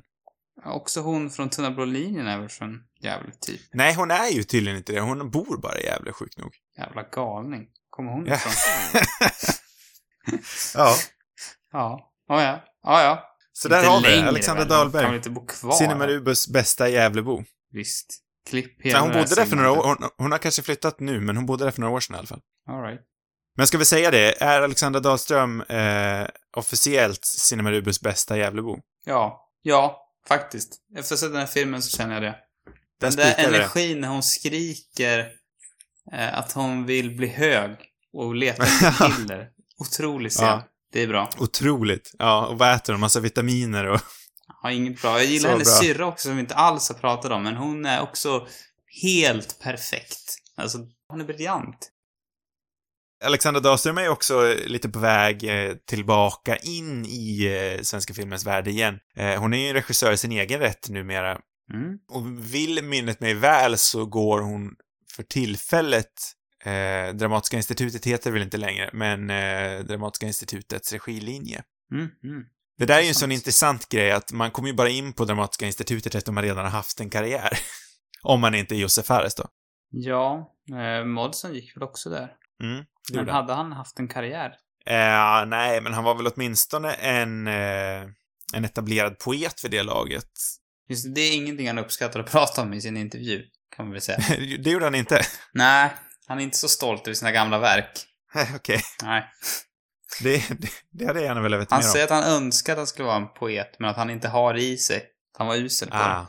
Också hon från Tunna blå linjen är väl från Gävle, typ. Nej, hon är ju tydligen inte det. Hon bor bara i Gävle, sjukt nog. Jävla galning. Kommer hon ifrån? Ja. Ja. Ja, ja. Ja, ja. Så där Inte har vi. Alexandra? Hon Kan Dahlberg. inte bo kvar? Cinema Rubus bästa Gävlebo. Visst. Klipp Nej, hela hon det här bodde där för några år. Hon, hon har kanske flyttat nu, men hon bodde där för några år sedan i alla fall. All right. Men ska vi säga det? Är Alexandra Dahlström eh, officiellt Cinema Rubus bästa Gävlebo? Ja. Ja, faktiskt. Efter att ha sett den här filmen så känner jag det. Där Den där det. energin när hon skriker eh, att hon vill bli hög och leta efter piller. Otrolig scen. Ja. Det är bra. Otroligt. Ja, och vad äter hon? Massa vitaminer och... Ja, inget bra. Jag gillar Så hennes syrra också som vi inte alls har pratat om, men hon är också helt perfekt. Alltså, hon är briljant. Alexandra Dahlström är också lite på väg eh, tillbaka in i eh, svenska filmens värld igen. Eh, hon är ju en regissör i sin egen rätt numera. Mm. Och vill minnet mig väl så går hon för tillfället eh, Dramatiska institutet heter väl inte längre, men eh, Dramatiska institutets regilinje. Mm. Mm. Det där är ju en sån intressant grej att man kommer ju bara in på Dramatiska institutet efter man redan har haft en karriär. Om man inte är Josef Fares då. Ja, eh, Modson gick väl också där. Mm, det Men han. hade han haft en karriär? Eh, nej, men han var väl åtminstone en, eh, en etablerad poet för det laget. Just det, det är ingenting han uppskattar att prata om i sin intervju, kan man väl säga. det gjorde han inte. Nej, han är inte så stolt över sina gamla verk. Okej, Nej. det, det, det hade jag gärna velat veta Han mer om. säger att han önskar att han skulle vara en poet, men att han inte har i sig. Han var usel på det. Ah,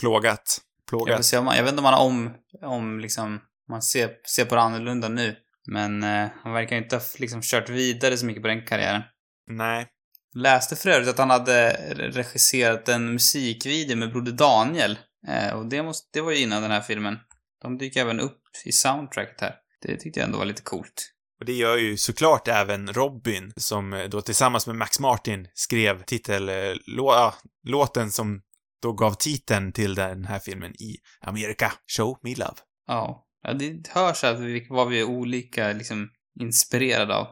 plågat. Jag, Plågat. se om man, jag vet inte om han har om, om liksom, man ser, ser på det annorlunda nu. Men eh, han verkar inte ha liksom kört vidare så mycket på den karriären. Nej. Läste för övrigt att han hade regisserat en musikvideo med Broder Daniel. Eh, och det, måste, det var ju innan den här filmen. De dyker även upp i soundtracket här. Det tyckte jag ändå var lite coolt. Och det gör ju såklart även Robin, som eh, då tillsammans med Max Martin skrev titel, eh, som då gav titeln till den här filmen i Amerika, Show Me Love. Ja. Ja det hörs att vi, vad vi är olika liksom inspirerade av.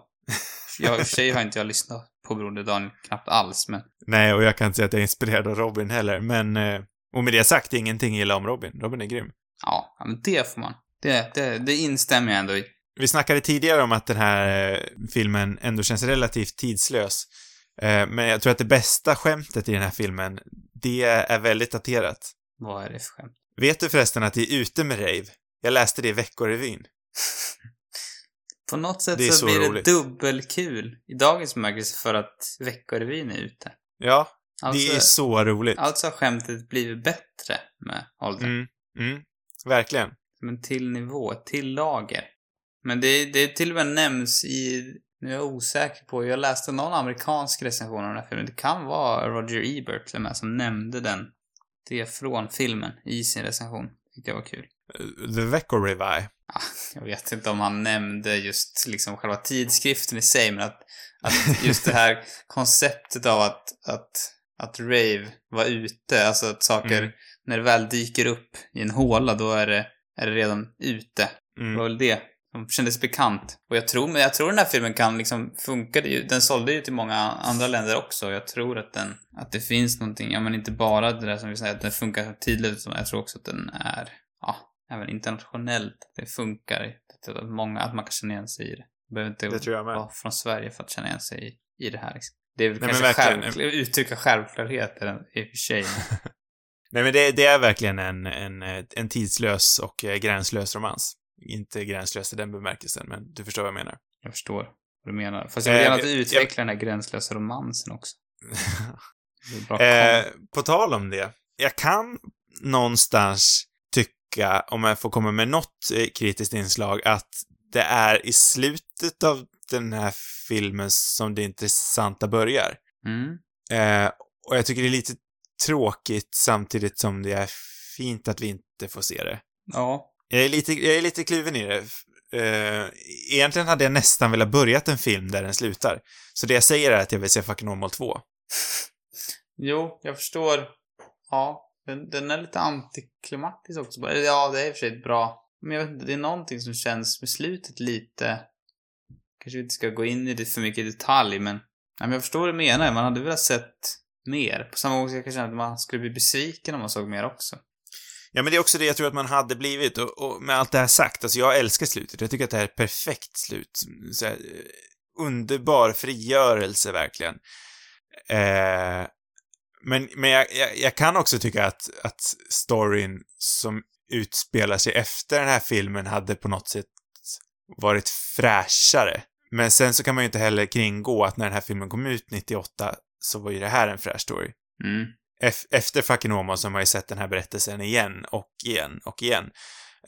Jag, I och för sig har inte jag lyssnat på Broder Daniel knappt alls, men Nej, och jag kan inte säga att jag är inspirerad av Robin heller, men... eh, Och med det sagt, ingenting illa om Robin. Robin är grym. ja, men det får man. Det, det, det instämmer jag ändå i. Vi snackade tidigare om att den här eh, filmen ändå känns relativt tidslös. Eh, Men jag tror att det bästa skämtet i den här filmen, det är väldigt daterat. Vad är det för skämt? Vet du förresten att det är ute med rave? Jag läste det i Veckorevyn. På något sätt så, så blir roligt. det dubbelkul i dagens bemärkelse för att Veckorevyn är ute. Ja, Alltså, det är så roligt. alltså har skämtet blivit bättre med åldern. Mm, mm, verkligen. Men till nivå, till lager. Men det, det till och med nämns i, nu är jag osäker på, jag läste någon amerikansk recension av den här filmen. Det kan vara Roger Ebert till och med som nämnde den. Det från filmen i sin recension. Tyckte jag var kul. Eh, The Veckorevy. Ah, jag vet inte om han nämnde just liksom själva tidskriften i sig, men att, att just det här konceptet av att, att, att rave var ute, alltså att saker, Mm. när det väl dyker upp i en håla, då är det, är det redan ute. Det Mm. var väl det som kändes bekant. Och jag tror, men jag tror den här filmen kan liksom funka. Det Den sålde ju till många andra länder också. Jag tror att den, att det finns någonting, ja men inte bara det där som vi säger att den funkar som utan jag tror också att den är, ja, även internationellt. Det funkar. Att, många, att man kan känna igen sig i det. Det behöver inte Det jag vara från Sverige för att känna igen sig i, i det här liksom. Det är väl Nej, kanske verkligen. själv, uttrycka självklarheter i och för sig. Nej, men det, det är verkligen en, en, en tidslös och eh, gränslös romans. Inte gränslös i den bemärkelsen, men du förstår vad jag menar. Jag förstår. vad du menar. Fast jag vill Eh, gärna jag- att utveckla den här gränslösa romansen också. Det Eh, på tal om det. Jag kan någonstans tycka, om jag får komma med något eh, kritiskt inslag, att det är i slutet av den här filmen som det intressanta börjar. mm. Eh, och jag tycker det är lite tråkigt samtidigt som det är fint att vi inte får se det. Ja. Jag är lite, jag är lite kluven i det. Eh, egentligen hade jag nästan velat börjat en film där den slutar. Så det jag säger är att jag vill se Fucking Normal 2. Jo, jag förstår. Ja, den, den är lite antiklimatisk också. Eller Ja, det är i och för sig bra. Men jag vet inte, det är någonting som känns med slutet lite... Kanske vi inte ska gå in i det för mycket i detalj, men... Nej, men jag förstår vad du menar. Man hade velat sett mer. På samma gång så jag kan känna att man skulle bli besviken om man såg mer också. Ja, men det är också det jag tror att man hade blivit och, och med allt det här sagt, alltså jag älskar slutet. Jag tycker att det här är ett perfekt slut. Så här, eh, underbar frigörelse, verkligen. Eh, men men jag, jag, jag kan också tycka att, att storyn som utspelar sig efter den här filmen hade på något sätt varit fräschare. Men sen så kan man ju inte heller kringgå att när den här filmen kom ut 98 så var ju det här en fräsch story. Mm. Ef- efter Fucking Åmål så har man ju sett den här berättelsen igen och igen och igen.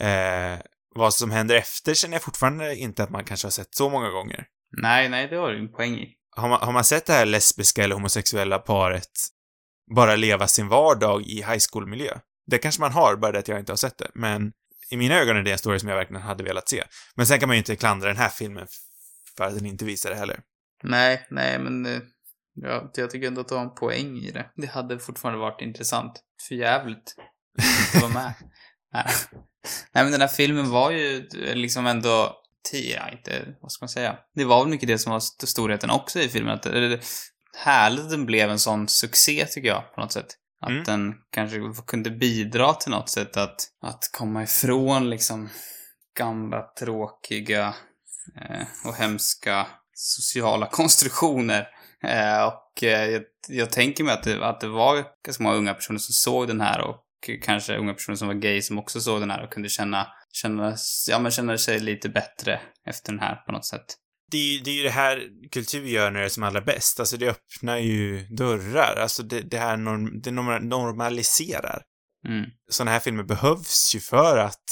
Eh, vad som händer efter känner jag fortfarande inte att man kanske har sett så många gånger. Nej, nej, det har du en poäng i. Har man, har man sett det här lesbiska eller homosexuella paret bara leva sin vardag i high school-miljö? Det kanske man har, bara det att jag inte har sett det. Men i mina ögon är det en story som jag verkligen hade velat se. Men sen kan man ju inte klandra den här filmen för att den inte visar det heller. Nej, nej, men... eh, Ja, jag tycker ändå att du har en poäng i det. Det hade fortfarande varit intressant. För jävligt. Att vara med. nej. nej, men den här filmen var ju eh, liksom ändå... ti- Ja, inte... Vad ska man säga? Det var väl mycket det som var st- storheten också i filmen. Att, eller, härligt att den blev en sån succé, tycker jag, på något sätt. Att Mm. den kanske kunde bidra till något sätt att, att komma ifrån liksom gamla, tråkiga eh, och hemska sociala konstruktioner. Eh, och eh, jag, jag tänker mig att det, att det var ganska många unga personer som såg den här och kanske unga personer som var gay som också såg den här och kunde känna, känna, ja, men känna sig lite bättre efter den här på något sätt. Det är, ju, det är det här kultur gör när det är som allra bäst. Alltså det öppnar ju dörrar. Alltså det, det här norm, det norm- normaliserar. Mm. Sådana här filmer behövs ju för att,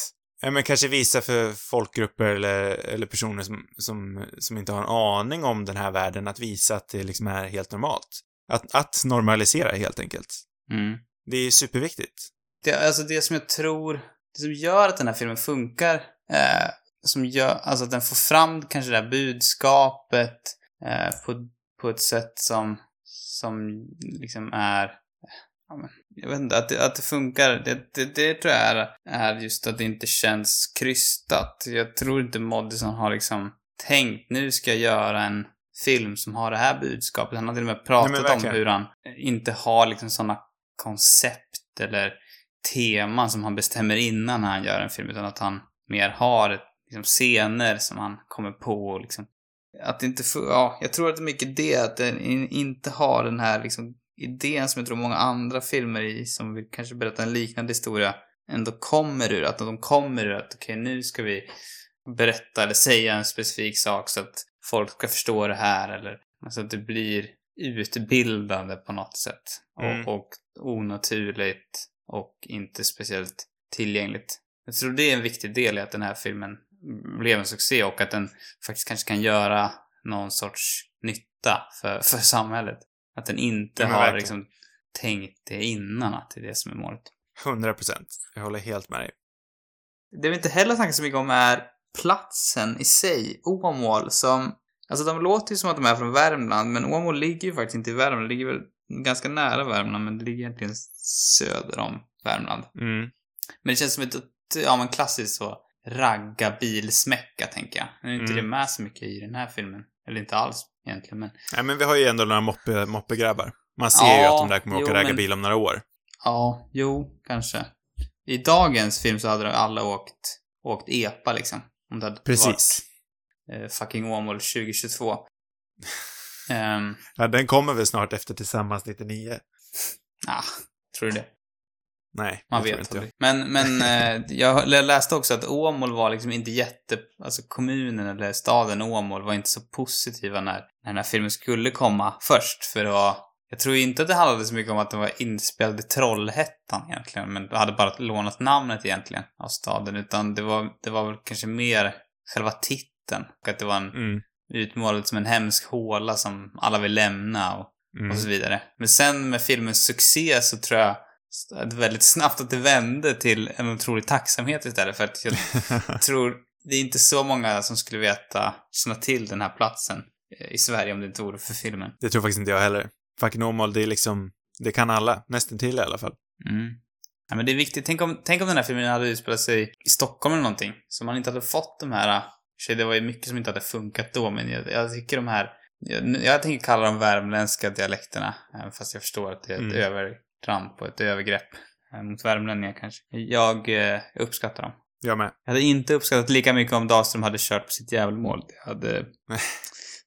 ja men kanske visa för folkgrupper eller, eller personer som, som, som inte har en aning om den här världen, att visa att det liksom är helt normalt. Att, att normalisera helt enkelt. Mm. Det är superviktigt. Det, alltså det som jag tror, det som gör att den här filmen funkar, eh, som gör, alltså att den får fram kanske det här budskapet eh, på, på ett sätt som, som liksom är, ja, men, jag vet inte, att det, att det funkar, det, det, det tror jag är, är just att det inte känns krystat. Jag tror inte Moddison har liksom tänkt, nu ska jag göra en film som har det här budskapet. Han har till och med pratat Nej, om hur han inte har liksom sådana koncept eller teman som han bestämmer innan han gör en film, utan att han mer har ett, liksom, scener som han kommer på och liksom att det inte får, ja, jag tror att det är mycket det, att den in, inte har den här liksom idén som jag tror många andra filmer i, som vill kanske berätta en liknande historia, ändå kommer ur, att de kommer ur att okej, nu ska vi berätta eller säga en specifik sak så att folk ska förstå det här eller alltså att det blir utbildande på något sätt. Mm. Och, och onaturligt och inte speciellt tillgängligt. Jag tror det är en viktig del i att den här filmen blev en succé och att den faktiskt kanske kan göra någon sorts nytta för, för samhället. Att den inte har verkligen. liksom tänkt det innan att det är det som är målet. 100 procent. Jag håller helt med dig. Det vi inte heller snackar så mycket om är platsen i sig, Åmål, som... Alltså de låter ju som att de är från Värmland, men Åmål ligger ju faktiskt inte i Värmland. Det ligger väl ganska nära Värmland, men det ligger egentligen söder om Värmland. Mm. Men det känns som ett, ja men klassiskt så, ragga bilsmäcka, tänker jag. Nu är inte Mm. det med så mycket i den här filmen. Eller inte alls, egentligen, men... Nej, men vi har ju ändå några moppe, moppegrabbar. Man ser Ja, ju att de där kommer jo, åka men- raggarbil om några år. Ja, jo, kanske. I dagens film så hade de alla åkt, åkt EPA, liksom. Om det hade Precis. varit eh, fucking Åmål 2022. Ehm, Ja, den kommer väl snart efter Tillsammans 99. ah, tror du det? Nej, Man vet inte aldrig. Men, men eh, jag läste också att Åmål var liksom inte jätte... Alltså kommunen eller staden Åmål var inte så positiva när, när den här filmen skulle komma först. För det var... Jag tror inte att det handlade så mycket om att den var inspelad i Trollhättan egentligen. Men hade bara lånat namnet egentligen av staden. Utan det var, det var väl kanske mer själva titeln. Och att det var en Mm. utmålad som en hemsk håla som alla vill lämna och Mm. och så vidare. Men sen med filmens succé så tror jag väldigt snabbt att det vände till en otrolig tacksamhet istället. För att jag tror det är inte så många som skulle veta, känna till den här platsen eh, i Sverige om det inte vore för filmen. Det tror faktiskt inte jag heller. Fucking Åmål, det är liksom, det kan alla. Nästan till i alla fall. Mm. Ja, men det är viktigt. Tänk om, tänk om den här filmen hade utspelat sig i Stockholm eller någonting. Så man inte hade fått de här... sig, Det var ju mycket som inte hade funkat då, men jag, jag tycker de här... Jag, jag tänker kalla dem värmländska dialekterna. Även fast jag förstår att det är ett Mm. Övertramp och ett övergrepp. eh, Mot värmlänningar kanske. Jag eh, uppskattar dem. Jag med. Jag hade inte uppskattat lika mycket om Dahlström hade kört på sitt jävelmål. Det hade...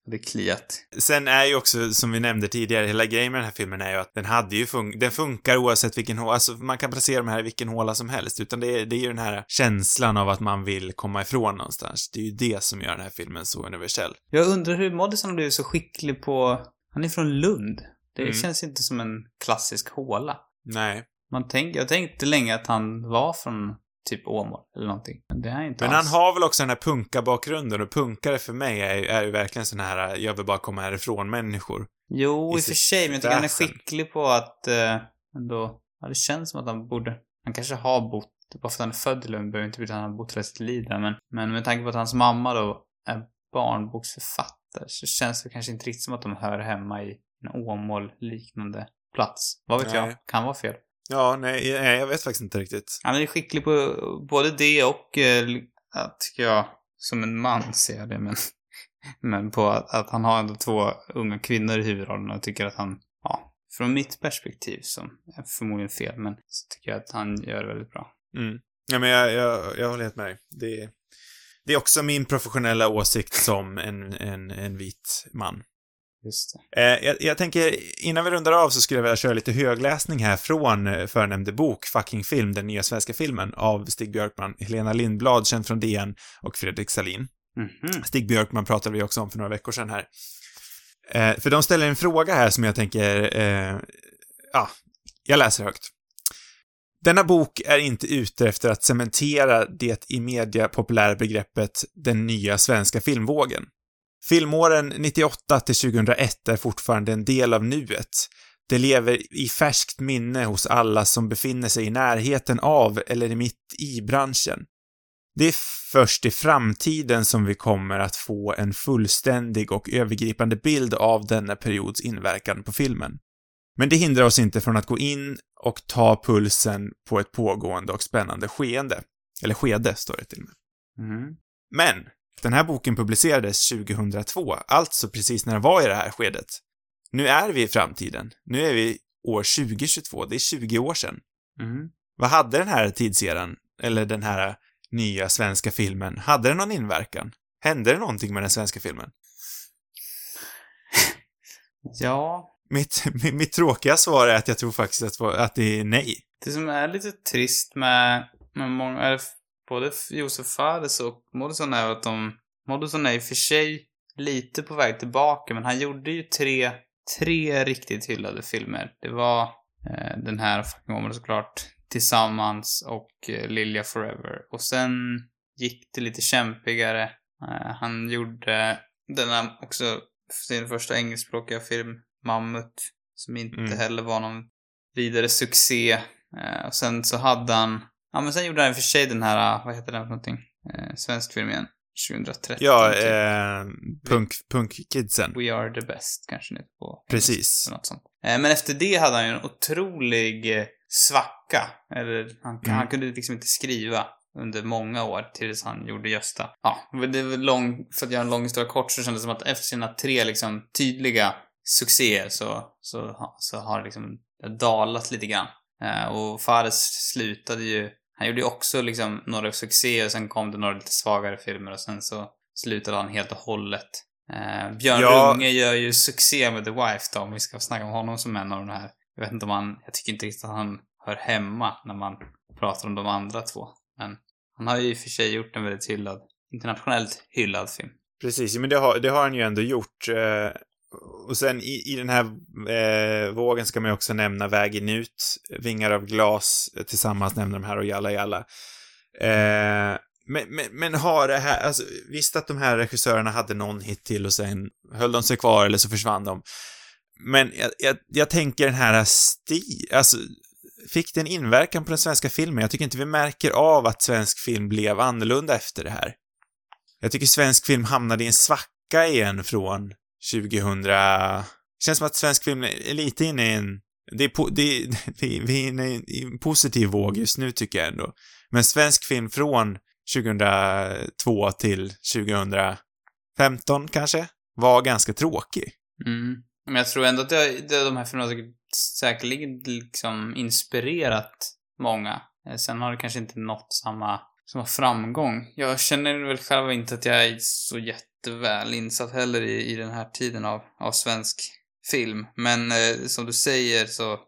hade kliat. Sen är ju också, som vi nämnde tidigare, hela grejen med den här filmen är ju att den hade ju fun- den funkar oavsett vilken håla, alltså man kan placera de här i vilken håla som helst, utan det är, det är ju den här känslan av att man vill komma ifrån någonstans. Det är ju det som gör den här filmen så universell. Jag undrar hur Moddison har blivit så skicklig på... Han är från Lund. Det Mm. känns inte som en klassisk håla. Nej. Man tänk, jag tänkte länge att han var från typ Åmål eller någonting. Men det är han inte Men han alls. har väl också den här punka-bakgrunden och punkare för mig är är ju verkligen sån här, jag vill bara komma härifrån-människor. Jo, i i och för sig, men jag tycker han är skicklig på att eh, ändå... Ja, det känns som att han borde... Han kanske har bott... Bara för att han är född i Lund behöver inte betyda att han har bott hela sitt liv där, men, men med tanke på att hans mamma då är barnboksförfattare så känns det kanske inte riktigt som att de hör hemma i en Åmål-liknande plats. Vad vet Nej. jag? Kan vara fel. Ja, nej, nej, jag vet faktiskt inte riktigt. Han är skicklig på både det och, eh, tycker jag, som en man ser jag det, men, men på att, att han har ändå två unga kvinnor i huvudrollen och tycker att han, ja, från mitt perspektiv, som är förmodligen fel, men så tycker jag att han gör det väldigt bra. Mm. Ja, men jag, jag, jag håller helt med. Det, det är också min professionella åsikt som en, en, en vit man. Just Eh, jag, jag tänker, innan vi rundar av så skulle jag vilja köra lite högläsning här från eh, förnämnde bok, Fucking Film, den nya svenska filmen, av Stig Björkman, Helena Lindblad, känd från DN, och Fredrik Salin. Mhm. Stig Björkman pratade vi också om för några veckor sedan här. Eh, för de ställer en fråga här som jag tänker, eh, ja, jag läser högt. Denna bok är inte ute efter att cementera det i media populära begreppet den nya svenska filmvågen. Filmåren 98 till 2001 är fortfarande en del av nuet. Det lever i färskt minne hos alla som befinner sig i närheten av eller mitt i branschen. Det är först i framtiden som vi kommer att få en fullständig och övergripande bild av denna periods inverkan på filmen. Men det hindrar oss inte från att gå in och ta pulsen på ett pågående och spännande skeende. Eller skede, står det till och med. Mhm. Men, den här boken publicerades 2002, alltså precis när den var i det här skedet. Nu är vi i framtiden. Nu är vi år 2022, det är 20 år sedan. Mhm. Vad hade den här tidseran, eller den här nya svenska filmen, hade den någon inverkan? Hände det någonting med den svenska filmen? Ja, Mitt, mitt, mitt tråkiga svar är att jag tror faktiskt att, att det är nej. det som är lite trist med, med många, både Josef Fares och Moddison är att de, Moddison är i och för sig lite på väg tillbaka, men han gjorde ju tre, tre riktigt hyllade filmer. Det var eh, den här Fucking Woman såklart, Tillsammans och eh, Lilja Forever. Och sen gick det lite kämpigare. Eh, han gjorde denna också sin första engelskspråkiga film, Mammut, som inte Mm. heller var någon vidare succé. Eh, och sen så hade han, ja men sen gjorde han i och för sig den här, vad heter den för någonting? Eh, svensk film igen. 2013. Ja, typ. eh, punk, punkkidsen. We are the best kanske nu på Precis. Något sånt. Eh, men efter det hade han ju en otrolig eh, svacka. Eller han, Mm. han kunde liksom inte skriva under många år tills han gjorde Gösta. Ja, det var lång, för att göra en lång historia kort så kändes det som att efter sina tre liksom tydliga succéer så, så, så har det liksom dalat lite grann. Eh, och Fares slutade ju, han gjorde ju också liksom några succéer och sen kom det några lite svagare filmer och sen så slutade han helt och hållet. Eh, Björn Ja. Runge gör ju succé med The Wife då, om vi ska snacka om honom som en av de här. Jag vet inte om han, jag tycker inte riktigt att han hör hemma när man pratar om de andra två. Men han har ju i och för sig gjort en väldigt hyllad, internationellt hyllad film. Precis, men det har, det har han ju ändå gjort. Eh, och sen i, i den här eh, vågen ska man ju också nämna Vägen ut, Vingar av glas, eh, tillsammans nämner de här och Jalla Jalla. Eh, men, men, men har det här, alltså visst att de här regissörerna hade någon hit till och sen höll de sig kvar eller så försvann de. Men jag, jag, jag tänker den här stil, alltså fick det en inverkan på den svenska filmen? Jag tycker inte vi märker av att svensk film blev annorlunda efter det här. Jag tycker svensk film hamnade i en svacka igen från 2000... känns som att svensk film är lite inne i en... Det är, po... det är... vi är inne i en positiv våg just nu tycker jag ändå. Men svensk film från 2002 till 2015 kanske, var ganska tråkig. Mm. Men jag tror ändå att det, det, de här filmerna har säkerligen liksom inspirerat många. Eh, sen har det kanske inte nått samma, samma framgång. Jag känner väl själv inte att jag är så jätteväl insatt heller i, i den här tiden av, av svensk film. Men eh, som du säger så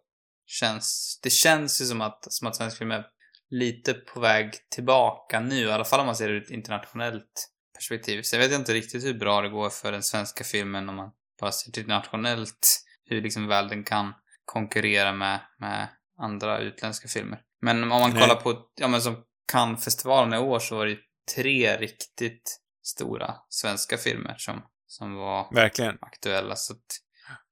känns, det känns ju som att, som att svensk film är lite på väg tillbaka nu, i alla fall om man ser det ur ett internationellt perspektiv. Så jag vet inte riktigt hur bra det går för den svenska filmen om man bara ser till nationellt, hur liksom väl den kan konkurrera med, med andra utländska filmer. Men om man Nej. kollar på, ja men som Cannes-festivalen i år så var det tre riktigt stora svenska filmer som, som var Verkligen. aktuella. Så att,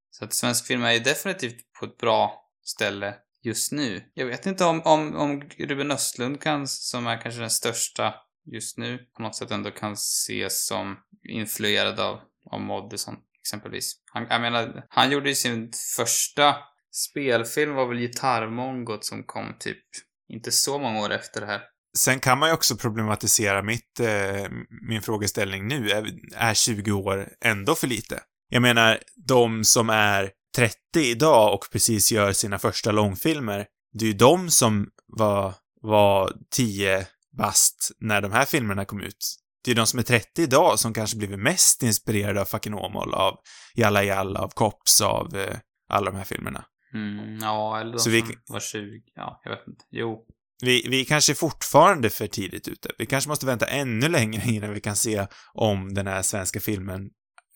så att svensk film är ju definitivt på ett bra ställe just nu. Jag vet inte om, om, om Ruben Östlund kan, som är kanske den största just nu, på något sätt ändå kan ses som influerad av, av Moddison exempelvis. Han, jag menar, han gjorde ju sin första spelfilm var väl Gitarrmongot som kom typ inte så många år efter det här. Sen kan man ju också problematisera mitt, eh, min frågeställning nu. Är, är 20 år ändå för lite? Jag menar, de som är 30 idag och precis gör sina första långfilmer, det är ju de som var, var 10 bast när de här filmerna kom ut. Det är de som är 30 idag som kanske blivit mest inspirerade av fucking Åmål, av Jalla Jalla, av Kops, av eh, alla de här filmerna. Mm, ja, eller de Så vi- som var 20. Ja, jag vet inte. Jo. Vi, vi kanske är fortfarande för tidigt ute. Vi kanske måste vänta ännu längre innan vi kan se om den här svenska filmen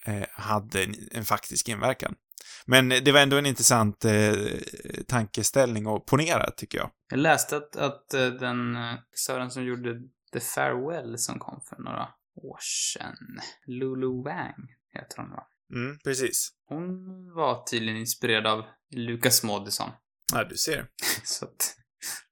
eh, hade en, en faktisk inverkan. Men det var ändå en intressant eh, tankeställning och ponera, tycker jag. Jag läste att, att eh, den eh, regissören som gjorde The Farewell som kom för några år sedan, Lulu Wang heter hon va? Mm, precis. Hon var tydligen inspirerad av Lucas Moodysson. Ja, du ser. Så att,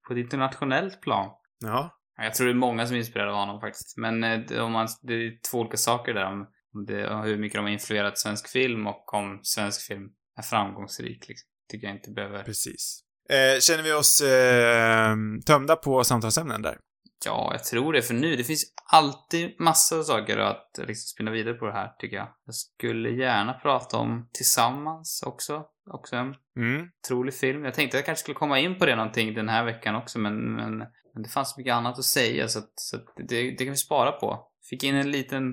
på ett internationellt plan. Ja. Ja, Jag tror det är många som är inspirerade av honom faktiskt. Men eh, om man, det är två olika saker där. Om det, om hur mycket de har influerat svensk film och om svensk film är framgångsrik. Liksom. Tycker jag inte behöver... Precis. Eh, känner vi oss eh, tömda på samtalsämnen där? Ja, jag tror det för nu. Det finns alltid massor av saker att liksom spinna vidare på det här, tycker jag. Jag skulle gärna prata om Tillsammans också. Också en Mm. otrolig film. Jag tänkte att jag kanske skulle komma in på det någonting den här veckan också, men, men, men det fanns mycket annat att säga så att, så att det, det kan vi spara på. Fick in en liten,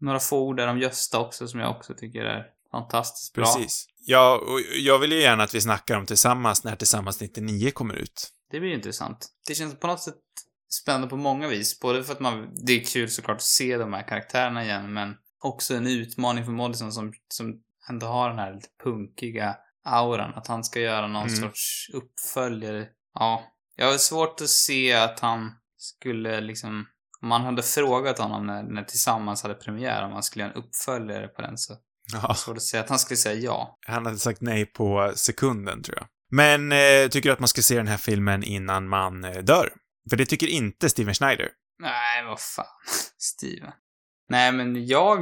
några få ord där om Gösta också som jag också tycker är fantastiskt bra. Precis. Ja, och jag vill ju gärna att vi snackar om Tillsammans när Tillsammans 99 kommer ut. Det blir ju intressant. Det känns på något sätt spännande på många vis. Både för att man, det är kul såklart att se de här karaktärerna igen, men också en utmaning för Moddison som, som ändå har den här lite punkiga auran. Att han ska göra någon Mm. sorts uppföljare. Ja. Jag har svårt att se att han skulle liksom, om man hade frågat honom när, när Tillsammans hade premiär om han skulle göra en uppföljare på den så Ja, svårt att säga att han skulle säga ja. han hade sagt nej på sekunden, tror jag. Men eh, tycker du att man ska se den här filmen innan man eh, dör? För det tycker inte Steven Schneider. Nej, vad fan. Steven. Nej, men jag...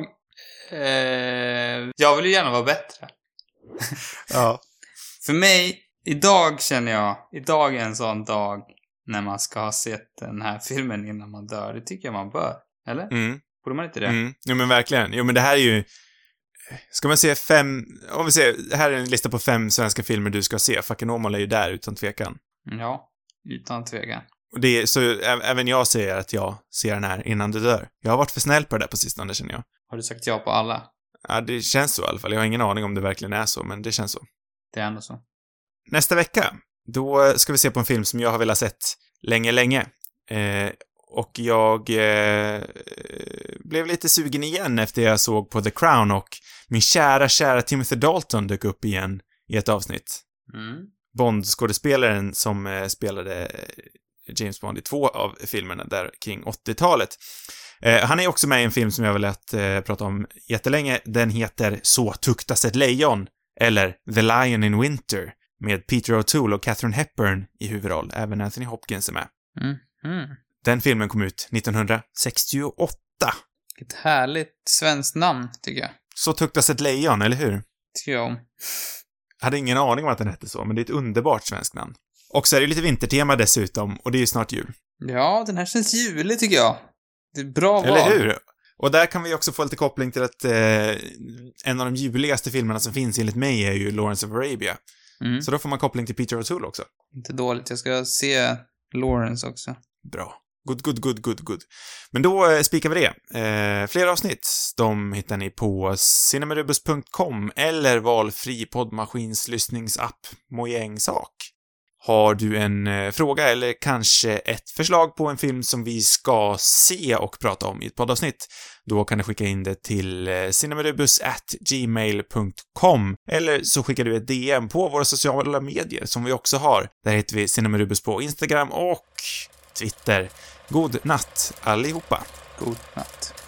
Eh, jag vill ju gärna vara bättre. Ja. För mig, idag känner jag, idag är en sån dag när man ska ha sett den här filmen innan man dör. Det tycker jag man bör. Eller? Mm. Borde man inte det? Mm. Jo, men verkligen. Jo, men det här är ju... Ska man se fem... Om vi ser, här är en lista på fem svenska filmer du ska se. Fucking Åmål är ju där, utan tvekan. Ja, utan tvekan. Det är, så även jag säger att jag ser den här innan du dör. Jag har varit för snäll på det där på sistone, känner jag. Har du sagt ja på alla? Ja, det känns så i alla fall. Jag har ingen aning om det verkligen är så, men det känns så. Det är ändå så. Nästa vecka, Då ska vi se på en film som jag har velat sett länge, länge. Eh, och jag eh, blev lite sugen igen efter jag såg på The Crown och min kära, kära Timothy Dalton dök upp igen i ett avsnitt. Mm. Bond-skådespelaren som eh, spelade James Bond i två av filmerna där kring 80-talet. Eh, han är också med i en film som jag har velat eh, prata om jättelänge. Den heter Så tuktas ett lejon, eller The Lion in Winter, med Peter O'Toole och Catherine Hepburn i huvudroll. Även Anthony Hopkins är med. Mm. Mm. Den filmen kom ut 1968. Ett härligt svenskt namn, tycker jag. Så tuktas ett lejon, eller hur? Tycker jag om. Hade ingen aning om att den hette så, men det är ett underbart svenskt namn. Och så är det lite vintertema dessutom, och det är ju snart jul. Ja, den här känns julig, tycker jag. Det är bra val. Eller hur? Och där kan vi också få lite koppling till att eh, en av de juligaste filmerna som finns enligt mig är ju Lawrence of Arabia. Mm. Så då får man koppling till Peter O'Toole också. Inte dåligt. Jag ska se Lawrence också. Bra. Good, good, good, good, good. Men då eh, spikar vi det. Eh, fler avsnitt, de hittar ni på cinemarubus.com eller valfri poddmaskinslyssningsapp, mojäng sak. Har du en eh, fråga eller kanske ett förslag på en film som vi ska se och prata om i ett poddavsnitt, då kan du skicka in det till eh, cinemarubus@gmail.com eller så skickar du ett DM på våra sociala medier som vi också har. Där heter vi Cinemarubus på Instagram och Twitter. God natt allihopa! God natt.